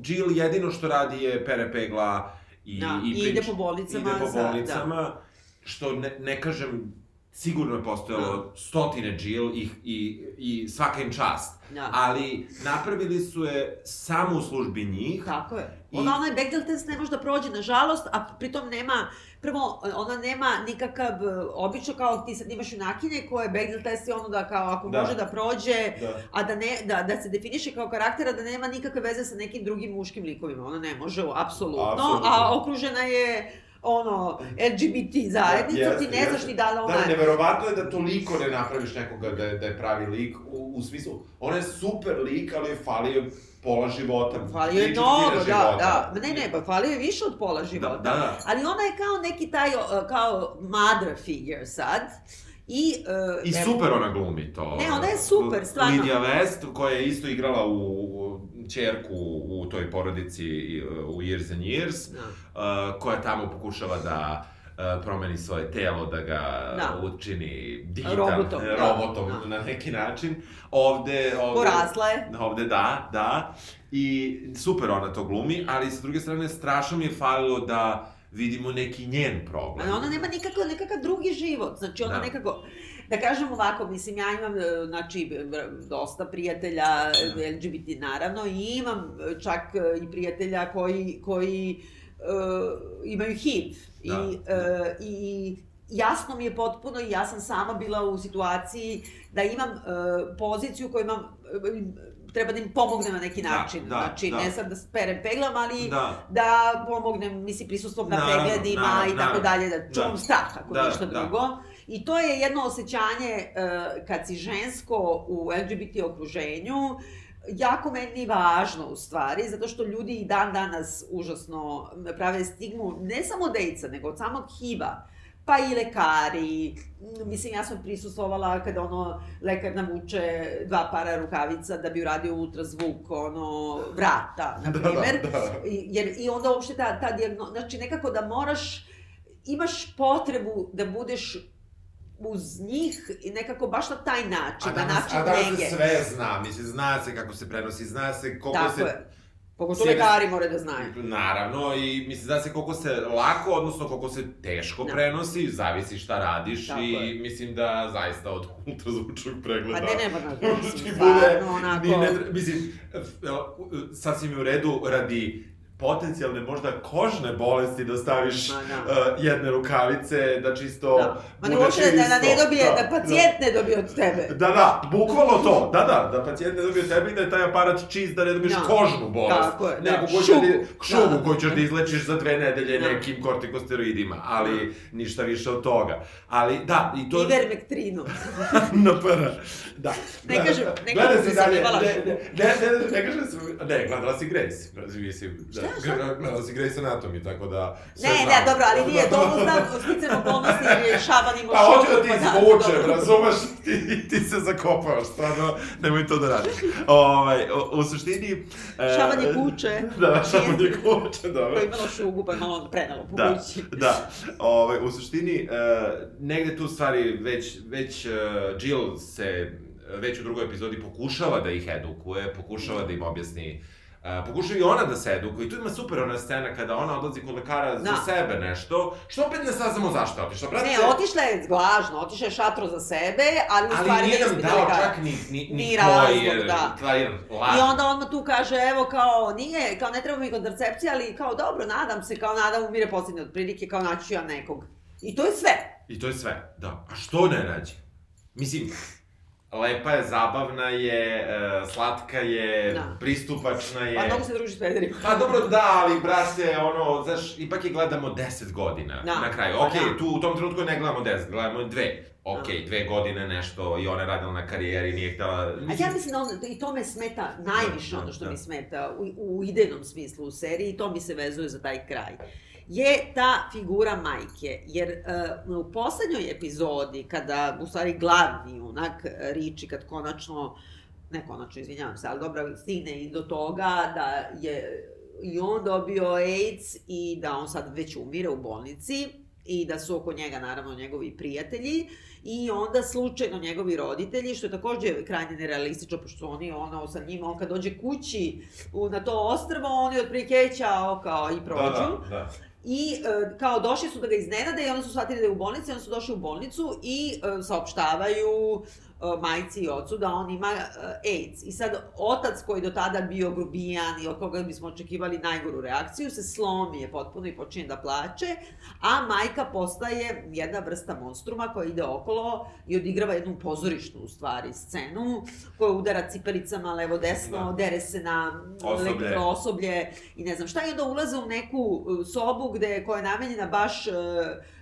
Jill jedino što radi je pere pegla i, Da, i, i ide po bolnicama Ide po za- da. bolnicama, što ne, ne kažem, sigurno je postojalo stotine Jill i, i, i svaka im čast. Da. Ali napravili su je samo u službi njih. Tako je. I- Ona, onaj Bechdel test ne može da prođe, nažalost, a pritom nema, prvo, ona nema nikakav, e, obično kao ti sad imaš junakine koje Bechdel test je ono da kao ako Da. može da prođe, Da. a da, ne, da, da se definiše kao karaktera, da nema nikakve veze sa nekim drugim muškim likovima. Ona ne može, apsolutno, Apsolutno. a okružena je ono, LGBT zajednicom, Jeste, ti ne znaš jeste. ni da li ona... Da, neverovatno je da toliko ne napraviš nekoga da je, da je pravi lik, u, u smislu, ona je super lik, ali je falio pola života. Falio je mnogo, da, da. Ne, ne, pa falio je više od pola života. Da, da. Ali ona je kao neki taj, kao mother figure sad. I, uh, I super ona glumi to. Ne, ona je super, stvarno. Lidija West, koja je isto igrala u, u čerku u toj porodici u Years and Years, Da. uh, koja tamo pokušava da uh, promeni svoje telo, da ga Da. učini digital, Robotom, da, robotom da. na neki način. Ovde, ovde... Porasla je. Ovde da, da. I super ona to glumi, ali sa druge strane strašno mi je falilo da vidimo neki njen problem. Ali ona nema nikako, nekakav drugi život, znači ona Da. nekako, da kažem ovako, mislim, ja imam, e, znači, dosta prijatelja Da. LGBT naravno i imam čak e, i prijatelja koji, koji uh, imaju HIV. I, Da. e, I jasno mi je potpuno i ja sam sama bila u situaciji da imam e, poziciju koju imam, e, treba da im pomognem na neki Da, način. da, znači, da. ne sad da perem peglam, ali Da. da pomognem, mislim, prisustvom na Naravno, pregledima naravno, i tako naravno. dalje, da čuvam Da. strah, ako Da, ništa da. drugo. I to je jedno osjećanje uh, kad si žensko u LGBT okruženju, jako meni važno u stvari, zato što ljudi i dan danas užasno prave stigmu, ne samo AIDS-a, nego od samog HIV-a pa i lekari, mislim ja sam prisustvovala kada ono lekar navuče dva para rukavica da bi uradio ultrazvuk ono vrata, na Da, primer. da, da. I- Jer i onda uopšte ta, ta dijagno... Znači nekako da moraš, imaš potrebu da budeš uz njih i nekako baš na taj način, A na način a danas nege. se sve zna, mislim, zna se kako se prenosi, zna se koliko Tako se... je. Pogotovo lekari moraju da znaju. Naravno, i mislim, zna se koliko se lako, odnosno koliko se teško Da. prenosi, zavisi šta radiš Tako i je. mislim da zaista od ultrazvučnog pregleda... Pa ne, ne, ti mislim, stvarno, onako... ni ne, mislim, sasvim je u redu radi potencijalne možda kožne bolesti da staviš Ma, da. uh, jedne rukavice, da čisto Da. Ma ne uopšte da, da ne dobije, da, pacijent ne dobije od tebe. Da, da, bukvalno to, da, da, da pacijent ne dobije od tebe i da je taj aparat čist, da ne dobiješ Da. kožnu bolest. Tako je, da. Nego koju Šugu. da, šugu Da. koju ćeš da izlečiš za dve nedelje Da. nekim kortikosteroidima, ali ništa više od toga. Ali, da, i to... Ivermektrinu. na para. Da. Ne kažem, ne Gledaj kažem da sam imala ne, ne, ne, ne, ne kažem da sam, ne, gledala si Grace, mislim, da? Gledala si Grace Anatomy, tako da... Ne, znam. ne, dobro, ali nije, to znam, sticam okolnosti jer je Šaban imao Pa hoću da ti izvučem, dobro. razumeš, ti, ti se zakopavaš, stvarno, nemoj to da radiš. Ovaj, u, u suštini... e, Šaban je kuće. Da, šaban je kuće, dobro. Koje je imalo šugu, pa je malo prenalo po Da, kući. da. Ovaj, u suštini, uh, negde tu stvari već, već uh, Jill se već u drugoj epizodi pokušava da ih edukuje, pokušava da im objasni Uh, pokušava i ona da se edukuje i tu ima super ona scena kada ona odlazi kod lekara za Da. sebe nešto, što opet ne saznamo zašto je otišla. Brate, Ne, otišla je glažno, otišla je šatro za sebe, ali u ali stvari nije nam dao čak ni, ni, ni, Ni razlog, je da. taj laž. I onda odmah tu kaže, evo kao, nije, kao ne treba mi kontracepcija, ali kao dobro, nadam se, kao nadam umire posljednje otprilike, kao naći ću ja nekog. I to je sve. I to je sve, da. A što ne nađe? Mislim, lepa je, zabavna je, e, slatka je, Da. pristupačna je. Pa mnogo se druži s pederima. Pa dobro, da, ali brate, ono, znaš, ipak je gledamo 10 godina Da. na kraju. Pa Okej, da. tu u tom trenutku ne gledamo 10, gledamo dve. Okej, dve godine nešto i ona je radila na karijeri, nije htjela... A ja mislim da on, i to me smeta najviše Da, ono što da. mi smeta u, u idejnom smislu u seriji i to mi se vezuje za taj kraj. Je ta figura majke, jer uh, u poslednjoj epizodi, kada u stvari glavni junak uh, Riči, kad konačno, ne konačno, izvinjavam se, ali dobro, stigne i do toga da je i on dobio AIDS i da on sad već umire u bolnici i da su oko njega naravno njegovi prijatelji i onda slučajno njegovi roditelji, što je takođe krajnje nerealistično, pošto su oni ono sa njima, on kad dođe kući u, na to ostrvo, oni otprilike ćao kao i prođu. Da, da, da. I e, kao došli su da ga iznenade i onda su shvatili da je u bolnici, onda su došli u bolnicu i e, saopštavaju majci i ocu da on ima e, AIDS. I sad, otac koji do tada bio grubijan i od koga bismo očekivali najgoru reakciju, se slomi je potpuno i počinje da plače, a majka postaje jedna vrsta monstruma koja ide okolo i odigrava jednu pozorišnu, u stvari, scenu, koja udara cipelicama levo-desno, da. dere se na osoblje. osoblje i ne znam šta, i onda ulaze u neku e, sobu gde, koja je namenjena baš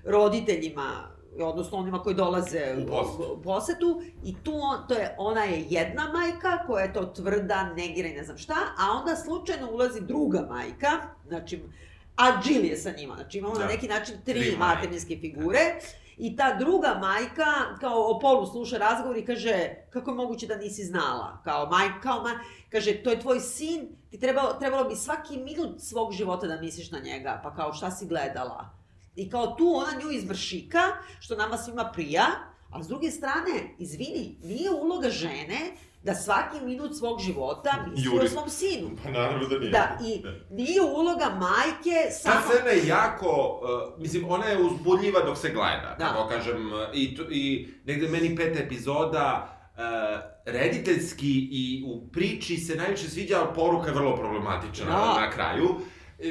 roditeljima odnosno onima koji dolaze u posetu. u posetu i tu on, to je, ona je jedna majka koja je to tvrda, negira i ne znam šta, a onda slučajno ulazi druga majka, znači, a Jill je sa njima, znači imamo da. na neki način tri, tri materinske figure, I ta druga majka, kao o polu sluša razgovor i kaže, kako je moguće da nisi znala? Kao majka, kao ma, kaže, to je tvoj sin, ti trebalo, trebalo bi svaki minut svog života da misliš na njega, pa kao šta si gledala? I kao tu ona nju izvršika, što nama svima prija, a s druge strane, izvini, nije uloga žene da svaki minut svog života misli Juri. o svom sinu. Pa naravno da nije. Da, i nije uloga majke samo... Ta scena je jako, uh, mislim, ona je uzbudljiva dok se gleda, da. kako kažem, uh, i, i negde meni peta epizoda, uh, rediteljski i u priči se najviše sviđa, ali poruka je vrlo problematična da. na kraju.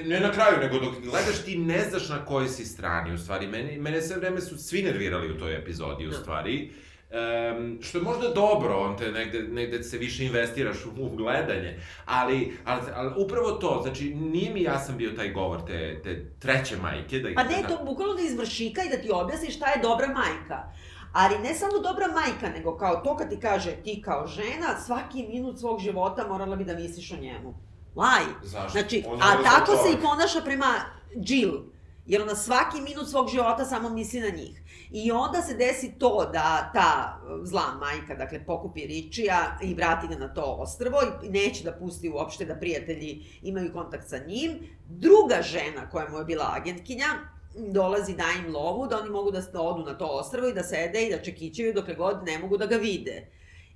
Ne na kraju, nego dok gledaš ti ne znaš na kojoj si strani, u stvari. Mene, mene sve vreme su svi nervirali u toj epizodi, u da. stvari. Um, što je možda dobro, on te negde, negde se više investiraš u, u gledanje, ali, ali, ali upravo to, znači nije mi jasan bio taj govor te, te treće majke. Da, pa ne, to bukvalno da izvršika i da ti objasni šta je dobra majka. Ali ne samo dobra majka, nego kao to kad ti kaže ti kao žena, svaki minut svog života morala bi da misliš o njemu. Laj. Zašto? Znači, a tako se i ponaša prema Jill. Jer ona svaki minut svog života samo misli na njih. I onda se desi to da ta zla majka, dakle, pokupi Ričija i vrati ga na to ostrvo i neće da pusti uopšte da prijatelji imaju kontakt sa njim. Druga žena koja mu je bila agentkinja, dolazi da im lovu, da oni mogu da odu na to ostrvo i da sede i da čekićaju dokle god ne mogu da ga vide.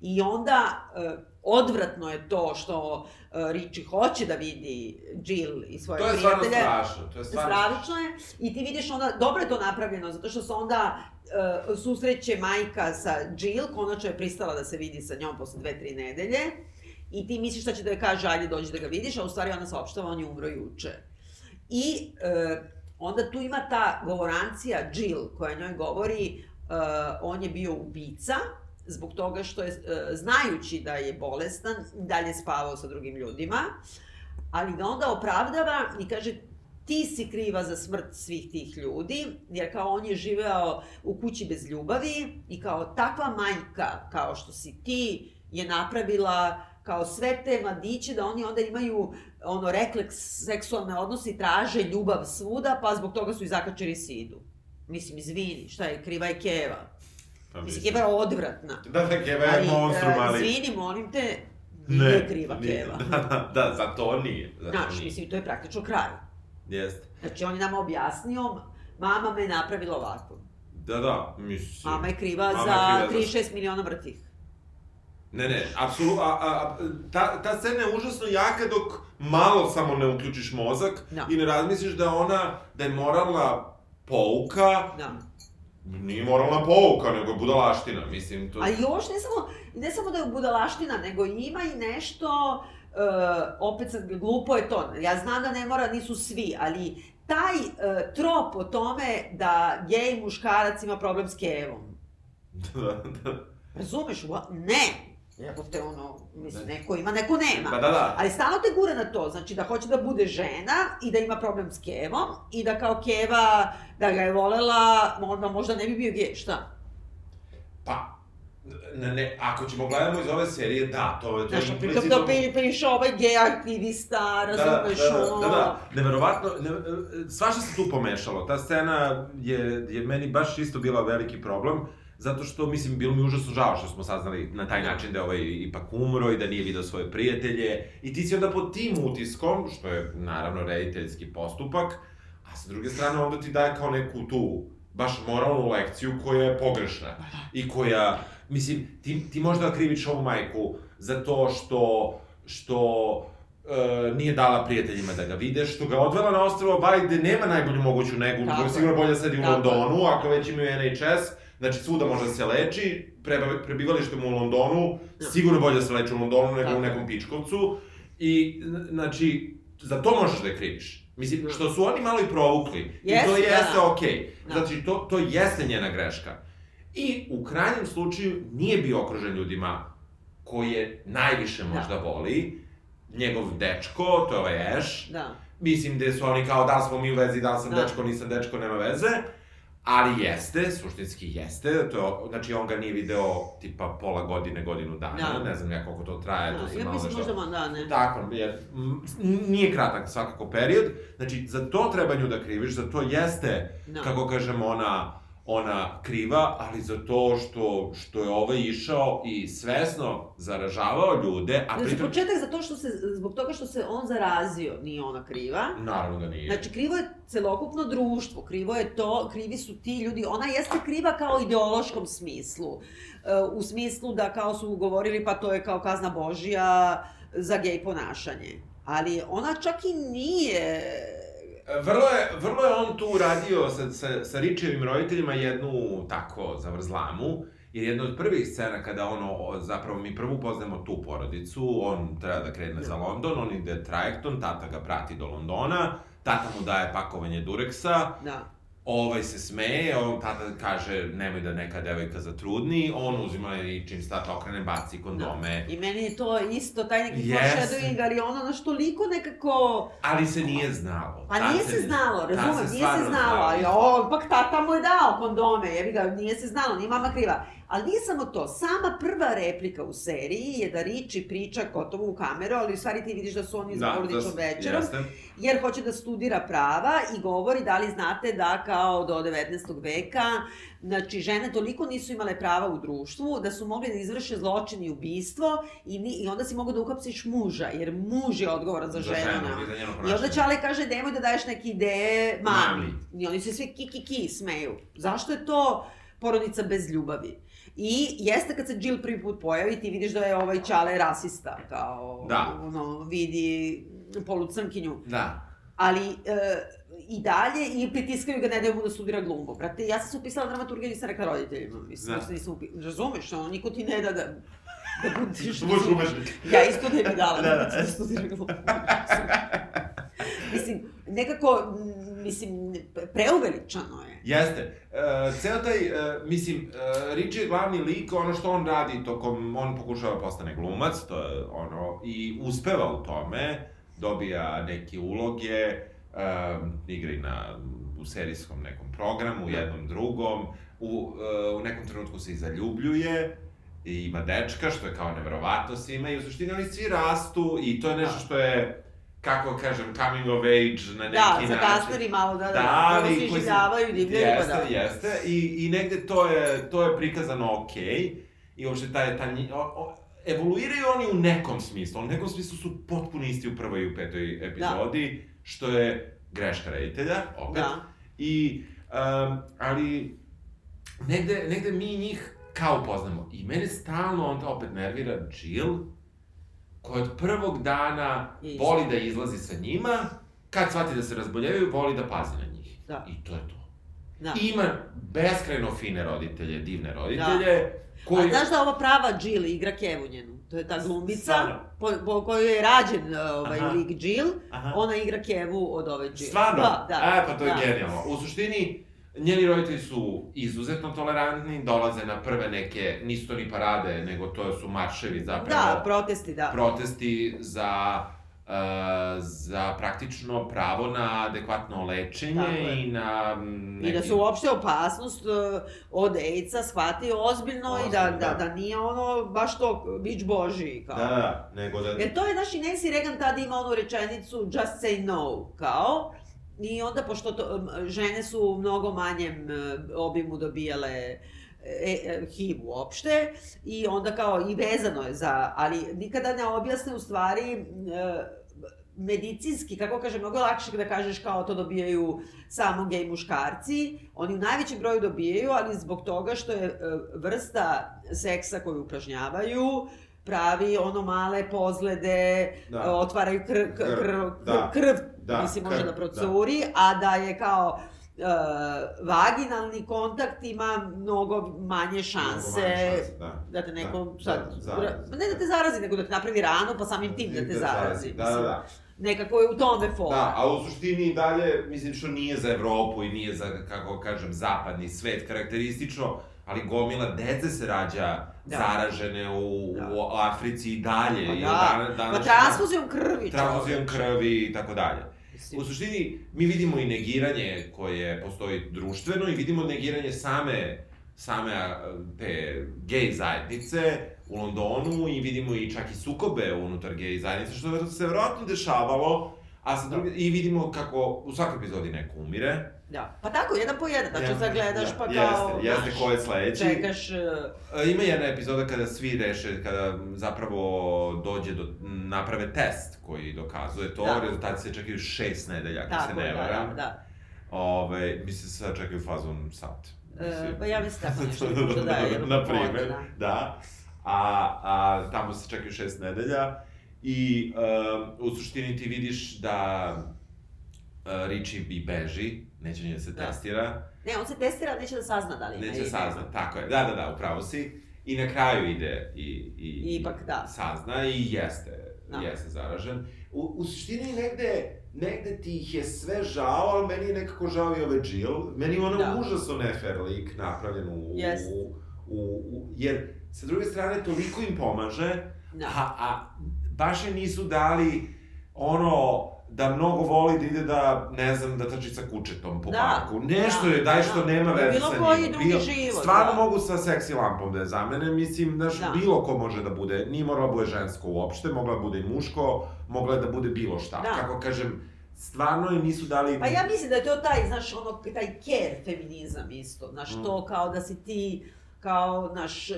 I onda uh, odvratno je to što uh, Richie hoće da vidi Jill i svoje prijatelje. To je prijatelje. stvarno strašno. To je stvarno strašno. je. I ti vidiš onda, dobro je to napravljeno, zato što se onda uh, susreće majka sa Jill, konačno je pristala da se vidi sa njom posle dve, tri nedelje. I ti misliš da će da je kaže, ajde dođi da ga vidiš, a u stvari ona saopštava, on je umro juče. I uh, onda tu ima ta govorancija Jill koja njoj govori, uh, on je bio ubica, zbog toga što je, e, znajući da je bolestan, dalje spavao sa drugim ljudima, ali da onda opravdava i kaže ti si kriva za smrt svih tih ljudi, jer kao on je živeo u kući bez ljubavi i kao takva majka, kao što si ti, je napravila kao sve te mladiće da oni onda imaju ono refleks seksualne odnose i traže ljubav svuda, pa zbog toga su i zakačeri sidu. Mislim, izvini, šta je, kriva je Keva. Pa mislim, Keva je odvratna. Da, da, Keva je ali, monstrum, ali... Izvini, molim te, nije ne, kriva nije, Keva. Da, da, za to nije. Za Znaš, nije. mislim, to je praktično kraj. Jeste. Znači, on je nama objasnio, mama me napravila ovako. Da, da, mislim... Mama je kriva mama za 36 miliona vrtih. Ne, ne, apsolutno, a, a, ta, ta scena je užasno jaka dok malo samo ne uključiš mozak no. Da. i ne razmisliš da ona, da je moralna pouka da Nije moralna pouka, nego je budalaština, mislim, to... A još ne samo, ne samo da je budalaština, nego ima i nešto, uh, opet sad glupo je to, ja znam da ne mora, nisu svi, ali taj uh, trop o tome da gej muškarac ima problem s kevom. da, da. Razumeš? Ne, te ono, mislim, neko ima, neko nema. Pa da, da. Ali stalno te gura na to, znači da hoće da bude žena i da ima problem s Kevom i da kao Keva, da ga je volela, možda, možda ne bi bio gej, šta? Pa, ne, ne, ako ćemo gledamo iz ove serije, da, to je... To Znaš, pritom da pri, prišao ovaj gej aktivista, razumeš, da, da, da, ono... Da, da, neverovatno, ne, svašta se tu pomešalo. Ta scena je, je meni baš isto bila veliki problem zato što, mislim, bilo mi užasno žao što smo saznali na taj način da je ovaj ipak umro i da nije video svoje prijatelje. I ti si onda pod tim utiskom, što je naravno rediteljski postupak, a sa druge strane onda ti daje kao neku tu baš moralnu lekciju koja je pogrešna. I koja, mislim, ti, ti možda kriviš ovu majku za to što, što e, nije dala prijateljima da ga vide, što ga odvela na ostravo Bali gde nema najbolju moguću negu, Tako koja je je. sigurno bolje da sedi u. Londonu, ako već imaju NHS, znači svuda može da se leči, preba, prebivalište mu u Londonu, Da. sigurno bolje da se leči u Londonu nego Tako u nekom pičkovcu, i, znači, za to možeš da je kriviš. Mislim, Da. što su oni malo i provukli, i Jeste, to da, jeste da. okej. Da. Znači, to, to jeste njena greška. I u krajnjem slučaju nije bio okružen ljudima koje najviše Da. možda voli, njegov dečko, to je ovaj Ash, Da. mislim da su oni kao da smo mi u vezi, da sam Da. dečko, nisam dečko, nema veze, ali jeste, suštinski jeste, to je, znači on ga nije video tipa pola godine, godinu dana, Da. ne znam ja koliko to traje, to Da, se ja malo mislim nešto... možda da, ne. Tako, jer nije kratak svakako period, znači za to treba nju da kriviš, za to jeste, Da. kako kažemo, ona ona kriva, ali za to što, što je ovaj išao i svesno zaražavao ljude, a Znači, pritom... početak zato što se, zbog toga što se on zarazio, nije ona kriva. Naravno da nije. Znači, krivo je celokupno društvo, krivo je to, krivi su ti ljudi, ona jeste kriva kao ideološkom smislu, E, u smislu da kao su govorili pa to je kao kazna Božija za gej ponašanje. Ali ona čak i nije... Vrlo je, vrlo je on tu uradio sa, sa, sa Ričevim roditeljima jednu tako zavrzlamu, jer jedna od prvih scena kada ono, zapravo mi prvo upoznamo tu porodicu, on treba da krene za London, on ide trajektom, tata ga prati do Londona, tata mu daje pakovanje dureksa, Da. Ovaj se smeje, on tata kaže nemoj da neka devojka zatrudni, on uzima i čim se tata okrene baci kondome, I meni je to isto, taj neki Jeste. foreshadowing, ali ono naš toliko nekako... ali se nije znalo. Pa nije se znalo, tad razumem, nije se znalo, ali o, ipak tata mu je dao kondome, jebi ga, nije se znalo, nije mama kriva. Ali nije samo to, sama prva replika u seriji je da Riči priča gotovo u kameru, ali u stvari ti vidiš da su oni za porodičnom večerom, Jeste. jer hoće da studira prava i govori da li znate da kao do 19. veka, znači žene toliko nisu imale prava u društvu da su mogli da izvrše zločin i ubistvo i, ni, i onda si mogu da uhapsiš muža, jer muž je odgovoran za, Za ženu. ženu i onda. Čale kaže, nemoj da daješ neke ideje mami. Mami. I oni se svi ki, ki, ki smeju. Zašto je to porodica bez ljubavi? I jeste kad se Jill prvi put pojavi, ti vidiš da je ovaj Čale rasista, kao, Da. ono, vidi polucrnkinju. Da. Ali, e, i dalje, i pritiskaju ga, ne daju mu da studira glumbu. Brate, ja sam se upisala dramaturgiju, nisam rekla roditeljima. Mislim, Da. da. nisam upisala. Razumeš, ono, niko ti ne da da, da budiš. Budeš umetnik. Ja isto ne bi dala Da, da, da. da, da studira glumbu. mislim, nekako, mislim, preuveličano je. Jeste. E, ceo taj, e, mislim, e, Richie je glavni lik, ono što on radi tokom, on pokušava da postane glumac, to je ono, i uspeva u tome, dobija neke uloge, e, igra i na, u serijskom nekom programu, u jednom drugom, u, e, u nekom trenutku se i zaljubljuje, i ima dečka, što je kao neverovatno svima, i u suštini oni svi rastu, i to je nešto Da. što je, kako kažem, coming of age na neki Da, način. za kasneri malo da, da, Da, da, ali svi koji življavaju, divljaju, pa Jeste, da. jeste. I, I negde to je, to je prikazano okej. I uopšte taj, taj, nji- o, o, evoluiraju oni u nekom smislu. U nekom smislu su potpuno isti u prvoj i u petoj epizodi, što je greška reditelja, opet. Da. I, um, ali, negde, negde mi njih kao poznamo. I mene stalno onda opet nervira Jill, koja od prvog dana Isto. voli da izlazi sa njima, kad shvati da se razboljevaju, voli da pazi na njih. Da. I to je to. Da. I ima beskrajno fine roditelje, divne roditelje, koji... A znaš da ova prava Jill igra Kevu njenu? To je ta Stvarno? po, po kojoj je rađen ovaj Aha. lik Jill. Aha. Ona igra Kevu od ove Jill. Stvarno? Da, da. E, pa to je da. genijalno. U suštini, njeni roditelji su izuzetno tolerantni, dolaze na prve neke, nisu to ni parade, nego to su marševi zapravo. Da, protesti, da. protesti za uh, za praktično pravo na adekvatno lečenje i na mm, I da se uopšte opasnost uh, od AIDS-a shvati ozbiljno, i da, Ozbiljno, da, da. da nije ono baš to bić boži, kao. Da, da, nego da... Jer to je, znaš, i Nancy Reagan tada ima onu rečenicu just say no, kao, I onda, pošto to, žene su u mnogo manjem e, obimu dobijale e, e, HIV uopšte i onda kao i vezano je za, ali nikada ne objasne u stvari e, medicinski, kako kažem, mnogo lakše da kažeš kao to dobijaju samo gej muškarci, oni u najvećem broju dobijaju, ali zbog toga što je e, vrsta seksa koju upražnjavaju, pravi ono male pozlede, da. otvaraju kr, kr, kr, da. krv, da, mislim, može da procuri, da. a da je kao uh, vaginalni kontakt ima mnogo manje šanse, mnogo manje šanse da. da te neko da, sad, da, zarazi. ne da te zarazi, nego da te napravi ranu, pa samim tim da te da zarazi. Da, da, da. Nekako je u tome fora. Da, a u suštini i dalje, mislim što nije za Evropu i nije za, kako kažem, zapadni svet karakteristično, ali gomila dece se rađa da. zaražene u, da. u Africi i dalje. Pa da, dan, pa transfuzijom krvi. Transfuzijom krvi i tako dalje. U suštini, mi vidimo i negiranje koje postoji društveno i vidimo negiranje same, same te gej zajednice u Londonu i vidimo i čak i sukobe unutar gej zajednice, što se verovatno dešavalo, a sa druge, i vidimo kako u svakoj epizodi neko umire, Da. Pa tako, jedan po jedan, znači sad gledaš pa kao... Jeste, jeste ko je sledeći. Čekaš... Uh... Ima jedna epizoda kada svi reše, kada zapravo dođe do, naprave test koji dokazuje to, da. rezultati se čekaju šest nedelja, ako se ne varam. Da, da. Ove, mislim, sad čekaju fazom sat. E, pa ja mislim tako nešto, možda da je Na primer, da. da. A, a tamo se čekaju šest nedelja i uh, u suštini ti vidiš da uh, Richie i beži, neće ni da se da. testira. Ne, on se testira, neće da sazna da li Neće sazna, tako je. Da, da, da, upravo si. I na kraju ide i, i, Ipak, da. sazna i jeste, da. jeste zaražen. U, u suštini negde, negde ti ih je sve žao, ali meni je nekako žao i ove Jill. Meni je ono da. užasno nefer lik napravljen u, yes. u, u, u, jer sa druge strane toliko im pomaže, da. a, a baš je nisu dali ono da mnogo voli da ide da, ne znam, da trči sa kučetom po da, parku. Nešto da, je, daj što da. nema veze sa njim. Bilo koji drugi život. Stvarno da. mogu sa seksi lampom da je za mene, mislim, znaš, da. bilo ko može da bude, nije moralo da bude žensko uopšte, mogla da bude i muško, mogla da bude bilo šta. Da. Kako kažem, stvarno im nisu dali... Pa ja mislim da je to taj, znaš, ono, taj care feminizam isto, znaš, mm. to kao da si ti, kao, znaš,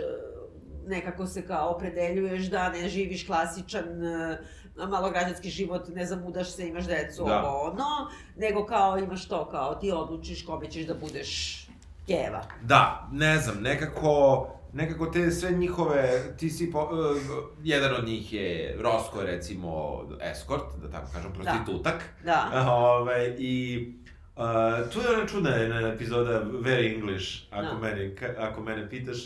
nekako se kao opredeljuješ da ne živiš klasičan malograđanski život, ne zamudaš se, imaš decu, da. ovo ono, nego kao imaš to, kao ti odlučiš kome ćeš da budeš keva. Da, ne znam, nekako, nekako te sve njihove, ti si, po, uh, jedan od njih je Rosko, recimo, eskort, da tako kažem, prostitutak. Da. da. Ove, I uh, tu je ona čudna jedna epizoda Very English, ako, da. mene, ako mene pitaš,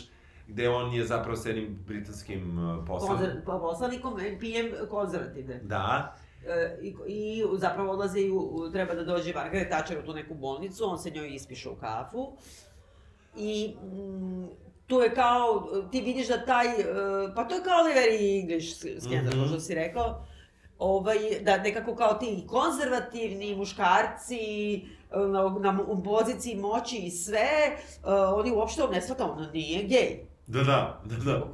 gde on je zapravo s jednim britanskim uh, poslanikom. Konzer, pa poslanikom pijem konzervativne. Da. E, i, I zapravo odlaze i u, treba da dođe Margaret Thatcher u tu neku bolnicu, on se njoj ispiše u kafu. I mm, tu je kao, ti vidiš da taj, e, pa to je kao very English skandal, mm -hmm. što si rekao, ovaj, da nekako kao ti konzervativni muškarci na, na, na poziciji moći i sve, uh, oni uopšte ne shvata, on nije gej. Da, da, da, da.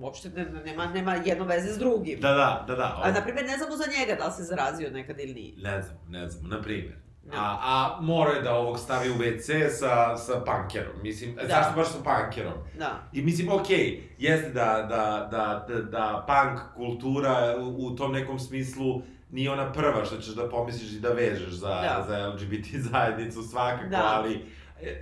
Uopšte nema, nema jedno veze s drugim. Da, da, da, da. A, na primjer, ne znamo za njega da li se zarazio nekad ili nije. Ne znam, ne znam, na primjer. No. A, a mora je da ovog stavi u WC sa, sa pankerom. Mislim, da. zašto baš sa pankerom? Da. I mislim, okej, okay, jeste da, da, da, da, da punk kultura u, u tom nekom smislu nije ona prva što ćeš da pomisliš i da vežeš za, da. za LGBT zajednicu svakako, da. ali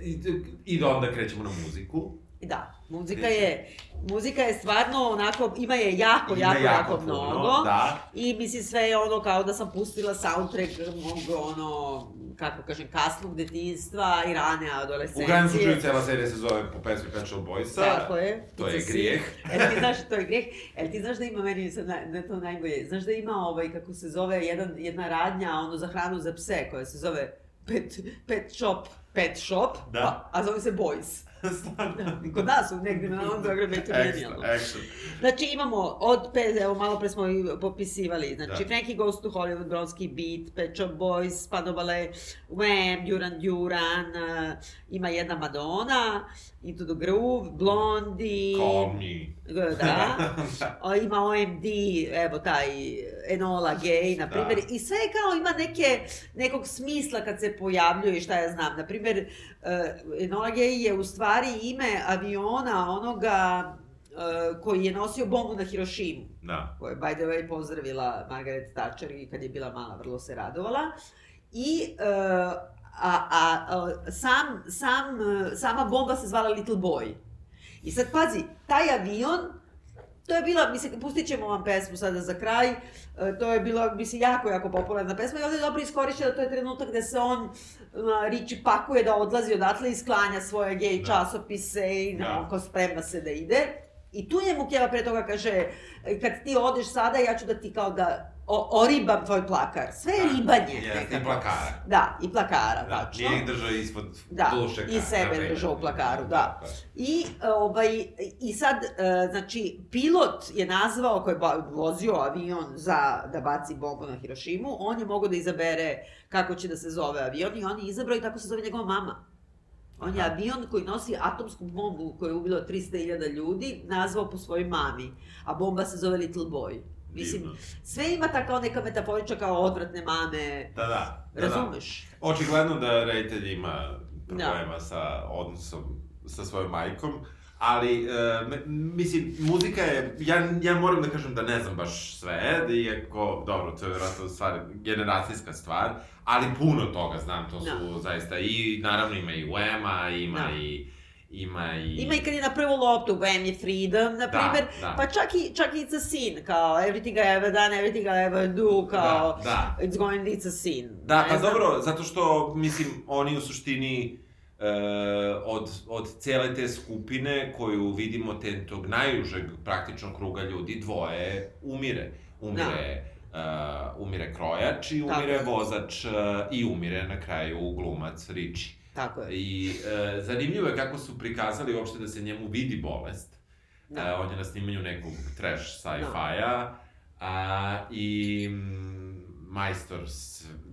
i, i da onda krećemo na muziku. Da, muzika je, muzika je stvarno onako, ima je jako, ima jako, jako, jako mnogo. Da. I mislim sve je ono kao da sam pustila soundtrack mog ono, kako kažem, kasnog detinstva i rane adolescencije. U krajnjem slučaju cela serija se zove po pesmi Pet Shop Boysa. Tako je. To je grijeh. E ti znaš, to je grijeh. E ti znaš da ima meni sad na, na to najbolje. Znaš da ima ovaj, kako se zove, jedan, jedna radnja, ono, za hranu za pse, koja se zove Pet, pet Shop, Pet Shop, da. pa, a zove se Boys. Stvarno? Kod nas, negde na Novom Beogradu je to genijalno. Znači imamo od, pe, evo malo pre smo i popisivali, znači da. Frankie Goes to Hollywood, Bronski Beat, Pet Shop Boys, Padovale, Wham, Duran Duran, uh, ima jedna Madonna, Into the Groove, Blondie. Call me. Da. o, ima OMD, evo taj Enola Gay, na primjer. Da. I sve kao ima neke, nekog smisla kad se pojavljuje, šta ja znam. Na primjer, Enola je u stvari ime aviona onoga uh, koji je nosio bombu na Hirošimu. Da. Koja je, by the way, pozdravila Margaret Thatcher i kad je bila mala, vrlo se radovala. I uh, a, a, a sam, sam, sama bomba se zvala Little Boy. I sad, pazi, taj avion, to je bila, mislim, pustit ćemo vam pesmu sada za kraj, e, to je bila, mislim, jako, jako popularna pesma i ovde je dobro iskorišćena, to je trenutak gde se on, Riči pakuje da odlazi odatle i sklanja svoje gej da. časopise i da. onako sprema se da ide. I tu njemu Keva pre toga kaže, kad ti odeš sada, ja ću da ti kao da o, oribam tvoj plakar. Sve je da, ribanje. Jeste, i plakara. Da, i plakara, da, tačno. Nije ih držao ispod da, dušeka. i sebe držao u plakaru, da. da. I, ovaj, I sad, e, znači, pilot je nazvao, koji je vozio avion za da baci bombu na Hirošimu, on je mogao da izabere kako će da se zove avion i on je izabrao i tako se zove njegova mama. On je avion koji nosi atomsku bombu koja je ubila 300.000 ljudi, nazvao po svojoj mami, a bomba se zove Little Boy. Mislim, Divno. sve ima ta kao neka metaforiča kao odvratne mame. Da, da. da Razumeš? Da. Očigledno da reditelj ima problema da. sa odnosom sa svojom majkom. Ali, uh, mislim, muzika je, ja, ja moram da kažem da ne znam baš sve, da iako, dobro, to je vjerojatno stvar, generacijska stvar, ali puno toga znam, to su da. zaista, i naravno ima i Wema, ima da. i ima i... Ima i kad je na prvu loptu, When je Freedom, na da, primer, da, da. pa čak i, čak i It's a Sin, kao Everything I ever done, Everything I ever do, kao da, da. It's going, It's a Sin. Da, ne pa znam. dobro, zato što, mislim, oni u suštini uh, od, od cele te skupine koju vidimo te tog najužeg praktično kruga ljudi, dvoje umire. Umire da. uh, umire krojač i umire Tako. vozač uh, i umire na kraju glumac Richie. Tako je. I e, zanimljivo je kako su prikazali uopšte da se njemu vidi bolest. Da. E, on je na snimanju nekog trash sci-fi-a. Da. I majstor,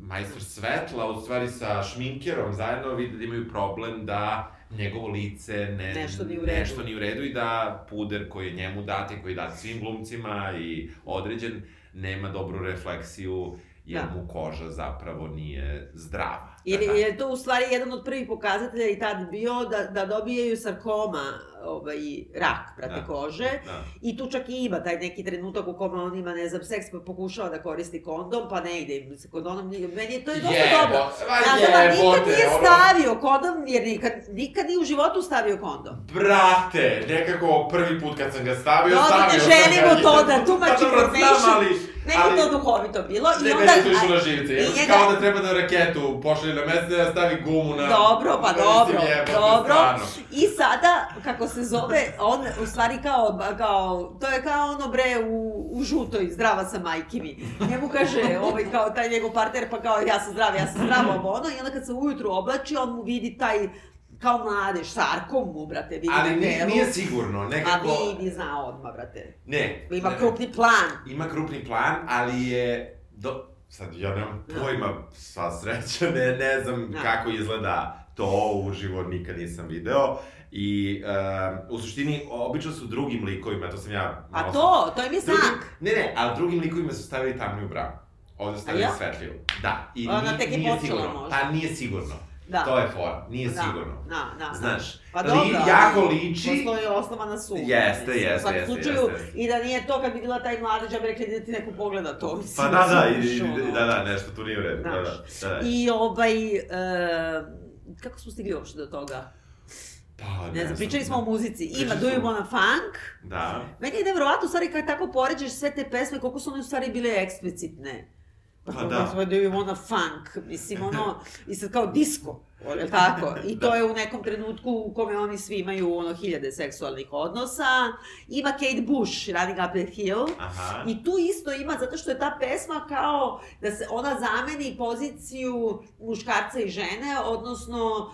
majstor svetla, u stvari sa šminkerom zajedno vidi da imaju problem da njegovo lice ne, nešto, ni u redu. nešto ni u redu i da puder koji je njemu dat i koji je dat svim glumcima i određen, nema dobru refleksiju jer da. mu koža zapravo nije zdrava. Jer je to u stvari jedan od prvih pokazatelja i tad bio da, da dobijaju sarkoma, ovaj, rak, prate, da. kože. Da. I tu čak i ima taj neki trenutak u kome on ima, ne znam, seks, pa pokušava da koristi kondom, pa ne ide im se kondonom. Meni je to je dosta Jebo, dobro. Ja sam nikad nije stavio kondom, jer nikad, nikad nije u životu stavio kondom. Brate, nekako prvi put kad sam ga stavio, no, stavio sam ga. Ne želimo to da tumači pa, information. Meni ali, to duhovito bilo. I ne, onda, meni to išlo na živce. Njega... Kao da treba da raketu pošalje na mesec da stavi gumu na... Dobro, pa dobro, dobro. I sada, kako se zove, on u stvari kao, kao, to je kao ono bre u, u žutoj, zdrava sa majki mi. Njemu kaže, ovaj, kao taj njegov partner, pa kao ja sam zdrav, ja sam zdrav, ovo ono, i onda kad se ujutru oblači, on mu vidi taj kao mladež, sarkom mu, brate, vidi Ali nije, nije sigurno, nekako... A vidi, zna odmah, brate. Ne. Ima ne, krupni plan. Ima krupni plan, ali je... Do... Sad, ja nemam da. pojma, sva sreća, ne, ne znam da. kako izgleda to uživo, nikad nisam video. I uh, u suštini, obično su drugim likovima, to sam ja... A to, to je mi znak. Ne, ne, ali drugim likovima su stavili tamniju bravu. Ovde stavili ja? svetliju. Da, i Ona nije, tek je nije sigurno. Možda. Pa nije sigurno. Da. To je fora, nije da. sigurno. Da, da, da. Znaš, pa dobro, li, jako liči... je osnova na sum. Jeste, jeste, jeste, slučaju, jeste. I da nije to kad bi bila taj mladež, ja bih rekla da ti neko pogleda to. Mislim, pa da, da, i, da, da, nešto tu nije u redu. Da, da, da. da. I ovaj, uh, kako smo stigli uopšte do toga? Pa, ne, ne znam, pričali smo o muzici. Ima Do You Wanna Funk. Da. Meni je nevrovatno, u stvari, kad tako poređeš sve te pesme, koliko su one u stvari bile eksplicitne. Pa, pa da. Do You Wanna Funk, mislim, ono, i sad kao disco, je tako? I to da. je u nekom trenutku u kome oni svi imaju, ono, hiljade seksualnih odnosa. Ima Kate Bush, Running Up That Hill. Aha. I tu isto ima, zato što je ta pesma kao da se ona zameni poziciju muškarca i žene, odnosno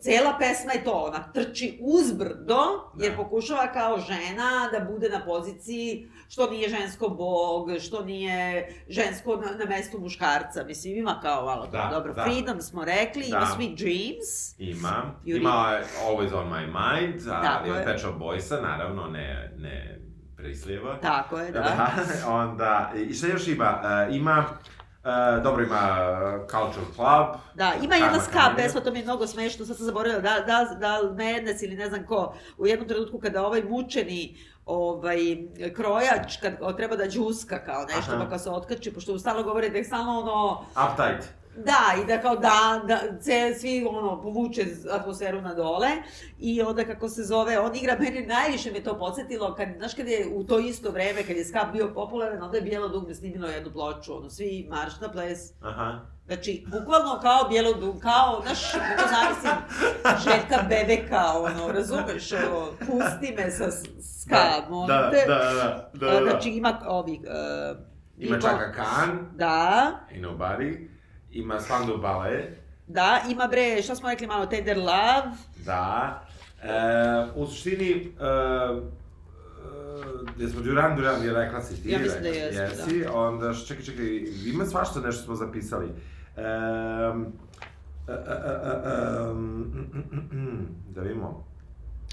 cela pesma je to, ona trči uzbrdo, jer da. pokušava kao žena da bude na poziciji što nije žensko bog, što nije žensko na, na mestu muškarca. Mislim, ima kao malo da, to. Dobro, da. Freedom smo rekli, da. ima Sweet Dreams. Ima. Yuri. Ima Always on my mind, a je Pet Shop Boysa, naravno, ne, ne Prislijeva. Tako je, da. da. Onda, i šta još ima? Uh, ima Uh, dobro, ima Culture Club. Da, ima jedna ska pesma, to mi je mnogo smešno, sad sam zaboravila, da, da, da Madness ili ne znam ko, u jednom trenutku kada ovaj mučeni ovaj, krojač, kad treba da džuska kao nešto, Aha. pa kad se otkači, pošto stalno govore da je stalno ono, Uptight. Da, i da kao da, da ce, svi ono, povuče atmosferu na dole i onda kako se zove, on igra, meni najviše me to podsjetilo, kad, znaš kad je u to isto vreme, kad je skap bio popularan, onda je Bijelo dugme snimilo jednu ploču, ono, svi marš na ples, Aha. Znači, bukvalno kao bijelo dug, kao, znaš, kako zamislim, Željka Bebeka, ono, razumeš, ono, pusti me sa ska, da, molim da, te. da, da, da, da. Znači, ima ovih... Uh, Ima Chaka Khan, Da, Ain't Nobody. Ima Spandau Ballet. da, ima bre, šta smo rekli malo, Tender Love, Da. E, u suštini, e, e, jesmo Duran Duran je rekla si ti, Ja mislim da jeste, jesi, onda, š- čekaj, čekaj, ima svašta nešto smo zapisali. Mm, da vidimo.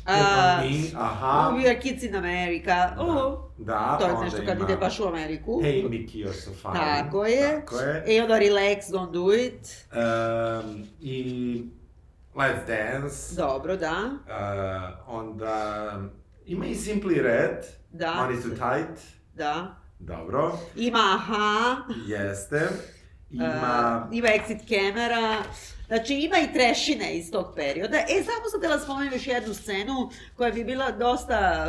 Me, aha. We are kids in America, uh, Da, to je pa nešto kad ima ide baš u Ameriku. Hey Mickey, you're so fine. Tako je. Tako je. I onda Relax, Don't Do It, Um, I Let's Dance. dobro, da, Uh, onda ima i Simply Red. Da. Money Too Tight. da. Dobro. Ima Aha, Jeste. Ima... Uh, ima exit kamera, znači ima i trešine iz tog perioda. E, samo sam htjela spomenuti još jednu scenu koja bi bila dosta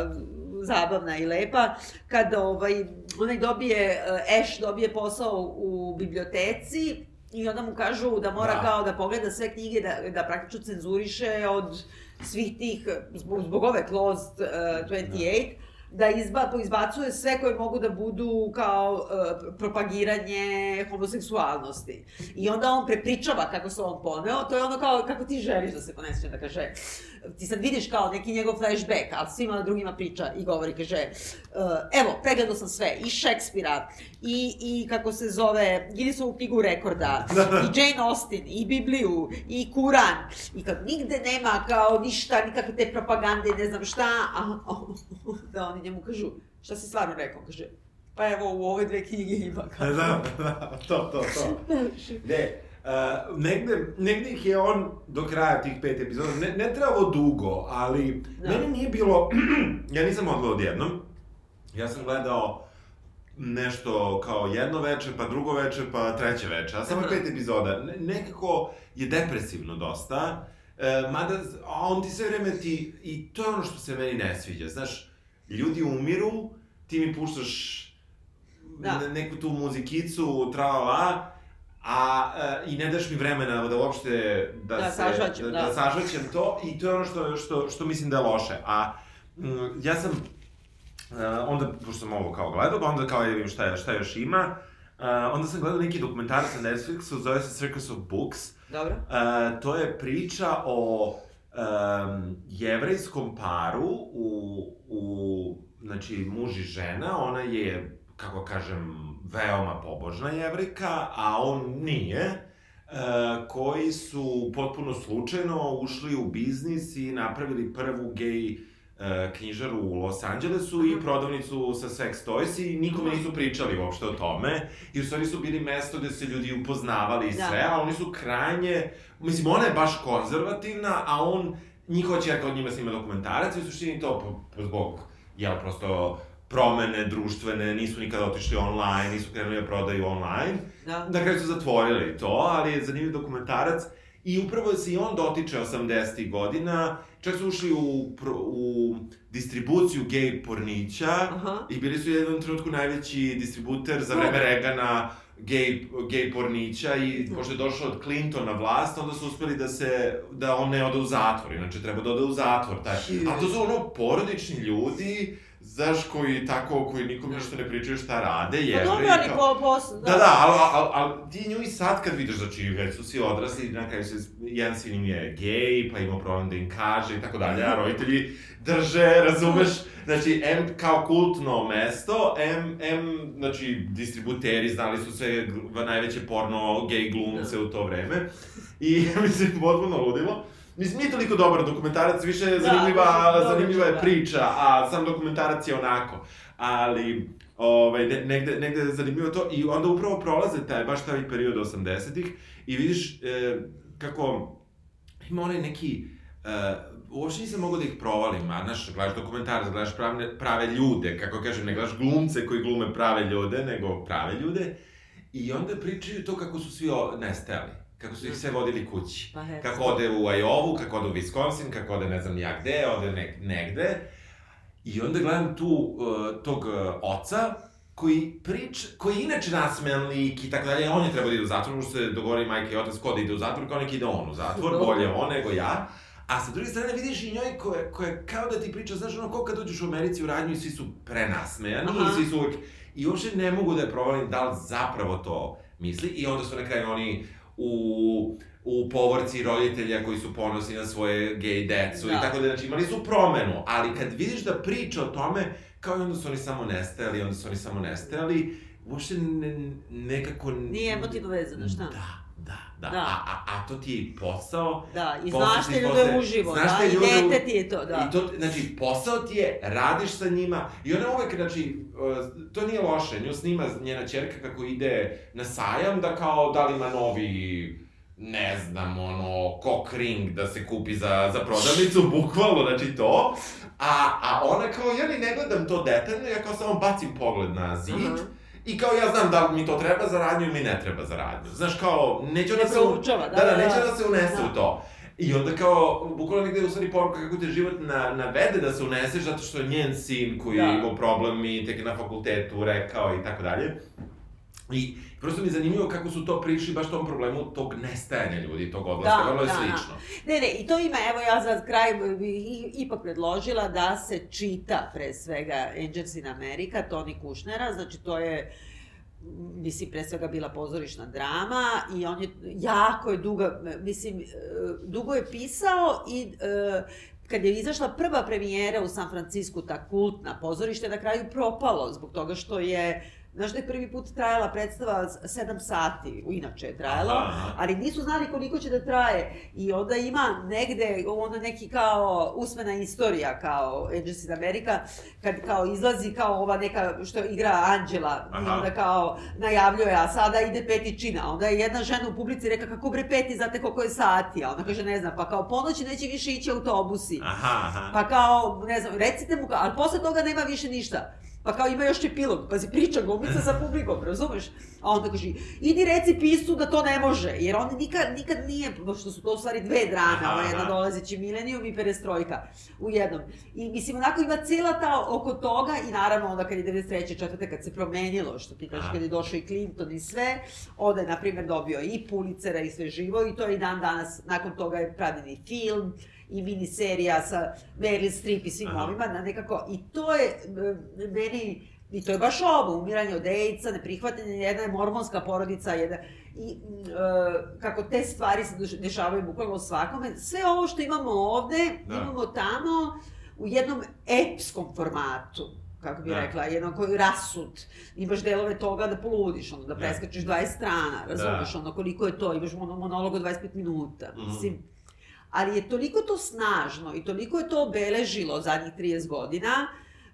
zabavna i lepa, kad ovaj, onaj dobije, uh, Ash dobije posao u biblioteci i onda mu kažu da mora Da. kao da pogleda sve knjige, da, da praktično cenzuriše od svih tih, zbog, zbog ove Closed uh, 28, da izba, izbacuje sve koje mogu da budu kao uh, propagiranje homoseksualnosti. I onda on prepričava kako se on poneo, to je ono kao kako ti želiš da se ponese, da kaže, ti sad vidiš kao neki njegov flashback, a svima drugima priča i govori, kaže, uh, evo, pregledao sam sve, i Šekspira, i, i kako se zove, Guinnessovu knjigu rekorda, i Jane Austen, i Bibliju, i Kuran, i kad nigde nema kao ništa, nikakve te propagande, ne znam šta, a da oni njemu kažu, šta si stvarno rekao, kaže, pa evo u ove dve knjige ima kao. Da, da, to, to, to. Ne, uh, negde, negde ih je on do kraja tih pet epizoda, ne, ne treba ovo dugo, ali Da. meni nije bilo, ja nisam odgledao odjednom, ja sam gledao nešto kao jedno veče, pa drugo veče, pa treće veče, a samo pet epizoda. Ne, nekako je depresivno dosta, e, mada a on ti sve vreme ti, i to je ono što se meni ne sviđa, znaš, ljudi umiru, ti mi puštaš Da. ne- neku tu muzikicu, tralala, a e, i ne daš mi vremena da uopšte da, Da se sažvaćem, da, da. da sažvaćem to i to je ono što što što mislim da je loše. A mm, ja sam e, onda pošto sam ovo kao gledao, pa onda kao ja vidim šta je, šta još ima. e, onda sam gledao neki dokumentarac na Netflixu, zove se Circus of Books. Dobro. E, to je priča o um, jevrejskom paru u, u, znači, muž i žena, ona je, kako kažem, veoma pobožna jevrejka, a on nije, e, koji su potpuno slučajno ušli u biznis i napravili prvu gej e, knjižaru u Los Angelesu i prodavnicu sa sex toys i nikome nisu pričali uopšte o tome i u stvari su bili mesto gde se ljudi upoznavali i Da. sve, a oni su krajnje, mislim ona je baš konzervativna, a on, njih hoće ja kao njima snima dokumentarac i u suštini to zbog, jel, prosto promene društvene, nisu nikada otišli online, nisu krenuli da prodaju online, Da. na kraju su zatvorili to, ali je zanimljiv dokumentarac i upravo se i on dotiče 80. godina, čak su ušli u, u distribuciju gej pornića Aha. i bili su u jednom trenutku najveći distributer za vreme Regana gej, gej pornića i pošto je došao od Clinton na vlast, onda su uspeli da se, da on ne ode u zatvor, inače treba da ode u zatvor, taj. A to su ono porodični ljudi, znaš, koji tako, koji nikom ništa ne pričaju šta rade, Pa jevreji, dobro, ali po, po, Da, da, ali al, al, ti nju i sad kad vidiš, znači, već su svi odrasli, na kraju se, jedan sin im je gej, pa ima problem da im kaže i tako dalje, a roditelji drže, razumeš, znači, M kao kultno mesto, M, M, znači, distributeri znali su sve najveće porno gej glumce u to vreme, i, mislim, potpuno ludilo. Mislim, nije toliko dobar dokumentarac, više je Da, zanimljiva, dobro, zanimljiva je da. priča, a sam dokumentarac je onako. Ali, Ovaj, ne, negde, negde je zanimljivo to i onda upravo prolaze taj, baš taj period 80-ih i vidiš e, kako ima onaj neki, e, uopšte nisam mogao da ih provalim, a znaš, gledaš dokumentarac, gledaš prave, prave ljude, kako kažem, ne gledaš glumce koji glume prave ljude, nego prave ljude, i onda pričaju to kako su svi o, nestajali kako su ih sve vodili kući. Pa, he, kako ode u Iowa, kako ode u Wisconsin, kako ode ne znam ja gde, ode ne, negde. I onda gledam tu uh, tog uh, oca koji prič, koji je inače nasmejan lik i tako dalje, on je trebao da ide u zatvor, možda se dogovori majka i otac ko da ide u zatvor, kao neki ide on u zatvor, bolje on nego ja. A sa druge strane vidiš i njoj koja, koja kao da ti priča, znaš ono, kao kad dođeš u Americi u radnju i svi su prenasmejani Aha. i svi su uvek... I uopšte ne mogu da je provalim da li zapravo to misli i onda su na kraju oni u, u povorci roditelja koji su ponosni na svoje gej decu da. I tako da, znači imali su promenu, ali kad vidiš da priča o tome, kao i onda su oni samo nestajali, onda su oni samo nestajali, uopšte ne, nekako... Nije emotivno vezano, šta? Da, da, da, Da. A, a, a to ti je posao, Da, i znaš te ljude posle- uživo, znaš da, te i ljude u- dete ti je to, da. I to, znači, posao ti je, radiš sa njima, i ona uvek, znači, uh, to nije loše, nju snima njena čerka kako ide na sajam, da kao, da li ima novi, ne znam, ono, cock ring da se kupi za, za prodavnicu, bukvalno, znači to, a, a ona kao, ja ni ne gledam to detaljno, ja kao samo bacim pogled na zid, Aha. I kao ja znam da li mi to treba za radnju ili mi ne treba za radnju. Znaš, kao, neću Ne da se... proučava, da, da, da, da, neće da. da se unese Da. u to. I onda kao, bukvalno negde je u stvari poruka kako te život na, navede da se uneseš zato što je njen sin koji Da. je imao problem i tek na fakultetu rekao i tako dalje. I prosto mi je zanimljivo kako su to prišli baš tom problemu tog nestajanja ljudi, tog odlaska, Da, vrlo je da, da. slično. Ne, ne, i to ima, evo ja za kraj bih i- ipak predložila da se čita pre svega Angels in America, Toni Kušnera, znači to je mislim, pre svega bila pozorišna drama i on je, jako je duga, mislim, e, dugo je pisao i e, kad je izašla prva premijera u San Francisku, ta kultna pozorište, na kraju propalo zbog toga što je Znaš da je prvi put trajala predstava s- sedam sati, inače je trajala, Aha, ali nisu znali koliko će da traje. I onda ima negde, ono neki kao usmena istorija, kao Angels in America, kad kao izlazi kao ova neka što igra Anđela, i onda kao najavljuje, a sada ide peti čina. Onda je jedna žena u publici reka, kako bre peti, znate koliko je sati? A ona kaže, ne znam, pa kao ponoći neće više ići autobusi. Aha, aha. Pa kao, ne znam, recite mu, ali posle toga nema više ništa. Pa kao ima još epilog, pazi, priča glumica sa publikom, razumeš? A onda kaže, idi reci pisu da to ne može, jer on nikad, nikad nije, pošto su to u stvari dve drame, je jedna aha. dolazeći milenijum i perestrojka u jednom. I mislim, onako ima cijela ta oko toga i naravno onda kad je 93. četvrte, kad se promenilo, što ti kažeš, kad je došao i Clinton i sve, onda je, na primjer, dobio i Pulitzera i sve živo i to je i dan danas, nakon toga je pravljen i film, i miniserija sa Meryl Streep i svim Aha. ovima, na nekako, i to je meni, i to je baš ovo, umiranje od AIDS-a, neprihvatanje, jedna je mormonska porodica, jedna, i e, kako te stvari se deš- dešavaju bukvalno svakome, sve ovo što imamo ovde, Da. imamo tamo u jednom epskom formatu kako bi Da. rekla, jedno koji rasud, imaš delove toga da poludiš, ono, da Da. preskačeš 20 strana, razumeš, ono, koliko je to, imaš ono monolog od 25 minuta, Mhm. mislim, ali je toliko to snažno i toliko je to obeležilo zadnjih 30 godina,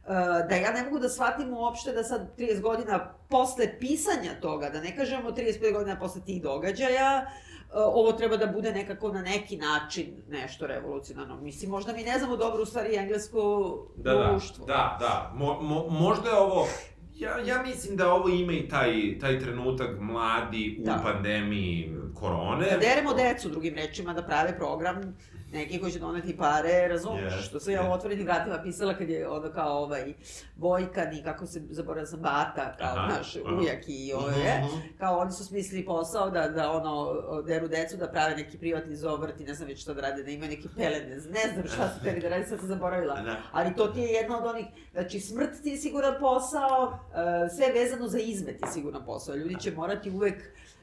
uh, da ja ne mogu da shvatim uopšte da sad 30 godina posle pisanja toga, da ne kažemo 35 godina posle tih događaja, uh, ovo treba da bude nekako na neki način nešto revolucionarno. Mislim, možda mi ne znamo dobro u stvari englesko Da, da, društvo. da, da. Mo, mo, možda je ovo, ja, ja mislim da ovo ima i taj, taj trenutak mladi u Da. pandemiji korone. Da deremo decu, drugim rečima, da prave program neki koji će doneti pare, razumeš? Jest, što sam ja jest. otvorenim vratima pisala kad je ono kao ovaj Vojkan i kako se zaboravila sam Bata, kao Aha, naš aha. ujak i ove, Mhm, mhm. kao oni su smislili posao da, da ono, deru decu, da prave neki privatni zoobrt i ne znam već šta da rade, da imaju neki pelene, ne znam šta su teli da rade, sad sam zaboravila. Da. Ali to ti je jedna od onih, znači smrt ti je siguran posao, e, sve vezano za izmet je siguran posao. Ljudi će morati uvek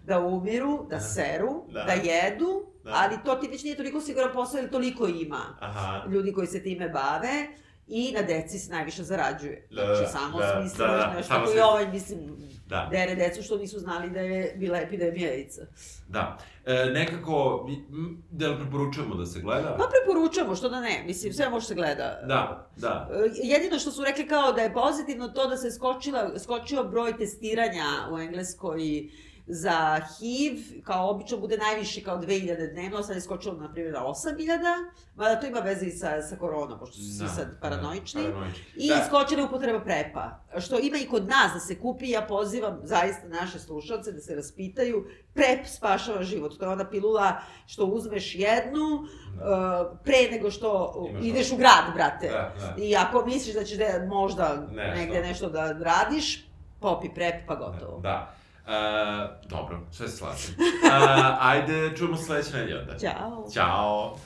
da umiru, da Da. seru, Da. da, jedu, Da. ali to ti već nije toliko siguran posao jer toliko ima Aha. ljudi koji se time bave. I na deci se najviše zarađuje. Da, Znači, samo da, smisliš da, da, nešto koji ovaj, mislim, Da. dere decu što nisu znali da je bila epidemija AIDS-a. Da. E, nekako, da li preporučujemo da se gleda? Pa preporučamo, što da ne, mislim, sve može se gleda. Da, da. E, Jedino što su rekli kao da je pozitivno to da se skočila, skočio broj testiranja u Engleskoj za HIV, kao obično bude najviše kao 2000 dnevno, sad je skočilo na primjer na 8000, mada to ima veze i sa, sa koronom, pošto su svi sad paranoični. Da, paranoični. I Da. da. skočila je upotreba prepa, što ima i kod nas da se kupi, ja pozivam zaista naše slušalce da se raspitaju, prep spašava život, to je ona pilula što uzmeš jednu, uh, pre nego što Imaš ideš u grad, brate. Da, da. I ako misliš da ćeš da možda Nešto. negde nešto da radiš, popi prep pa gotovo. Da. E, dobro, sve se slažem. E, ajde, čujemo sledeće nedelje onda. Ćao. Ćao.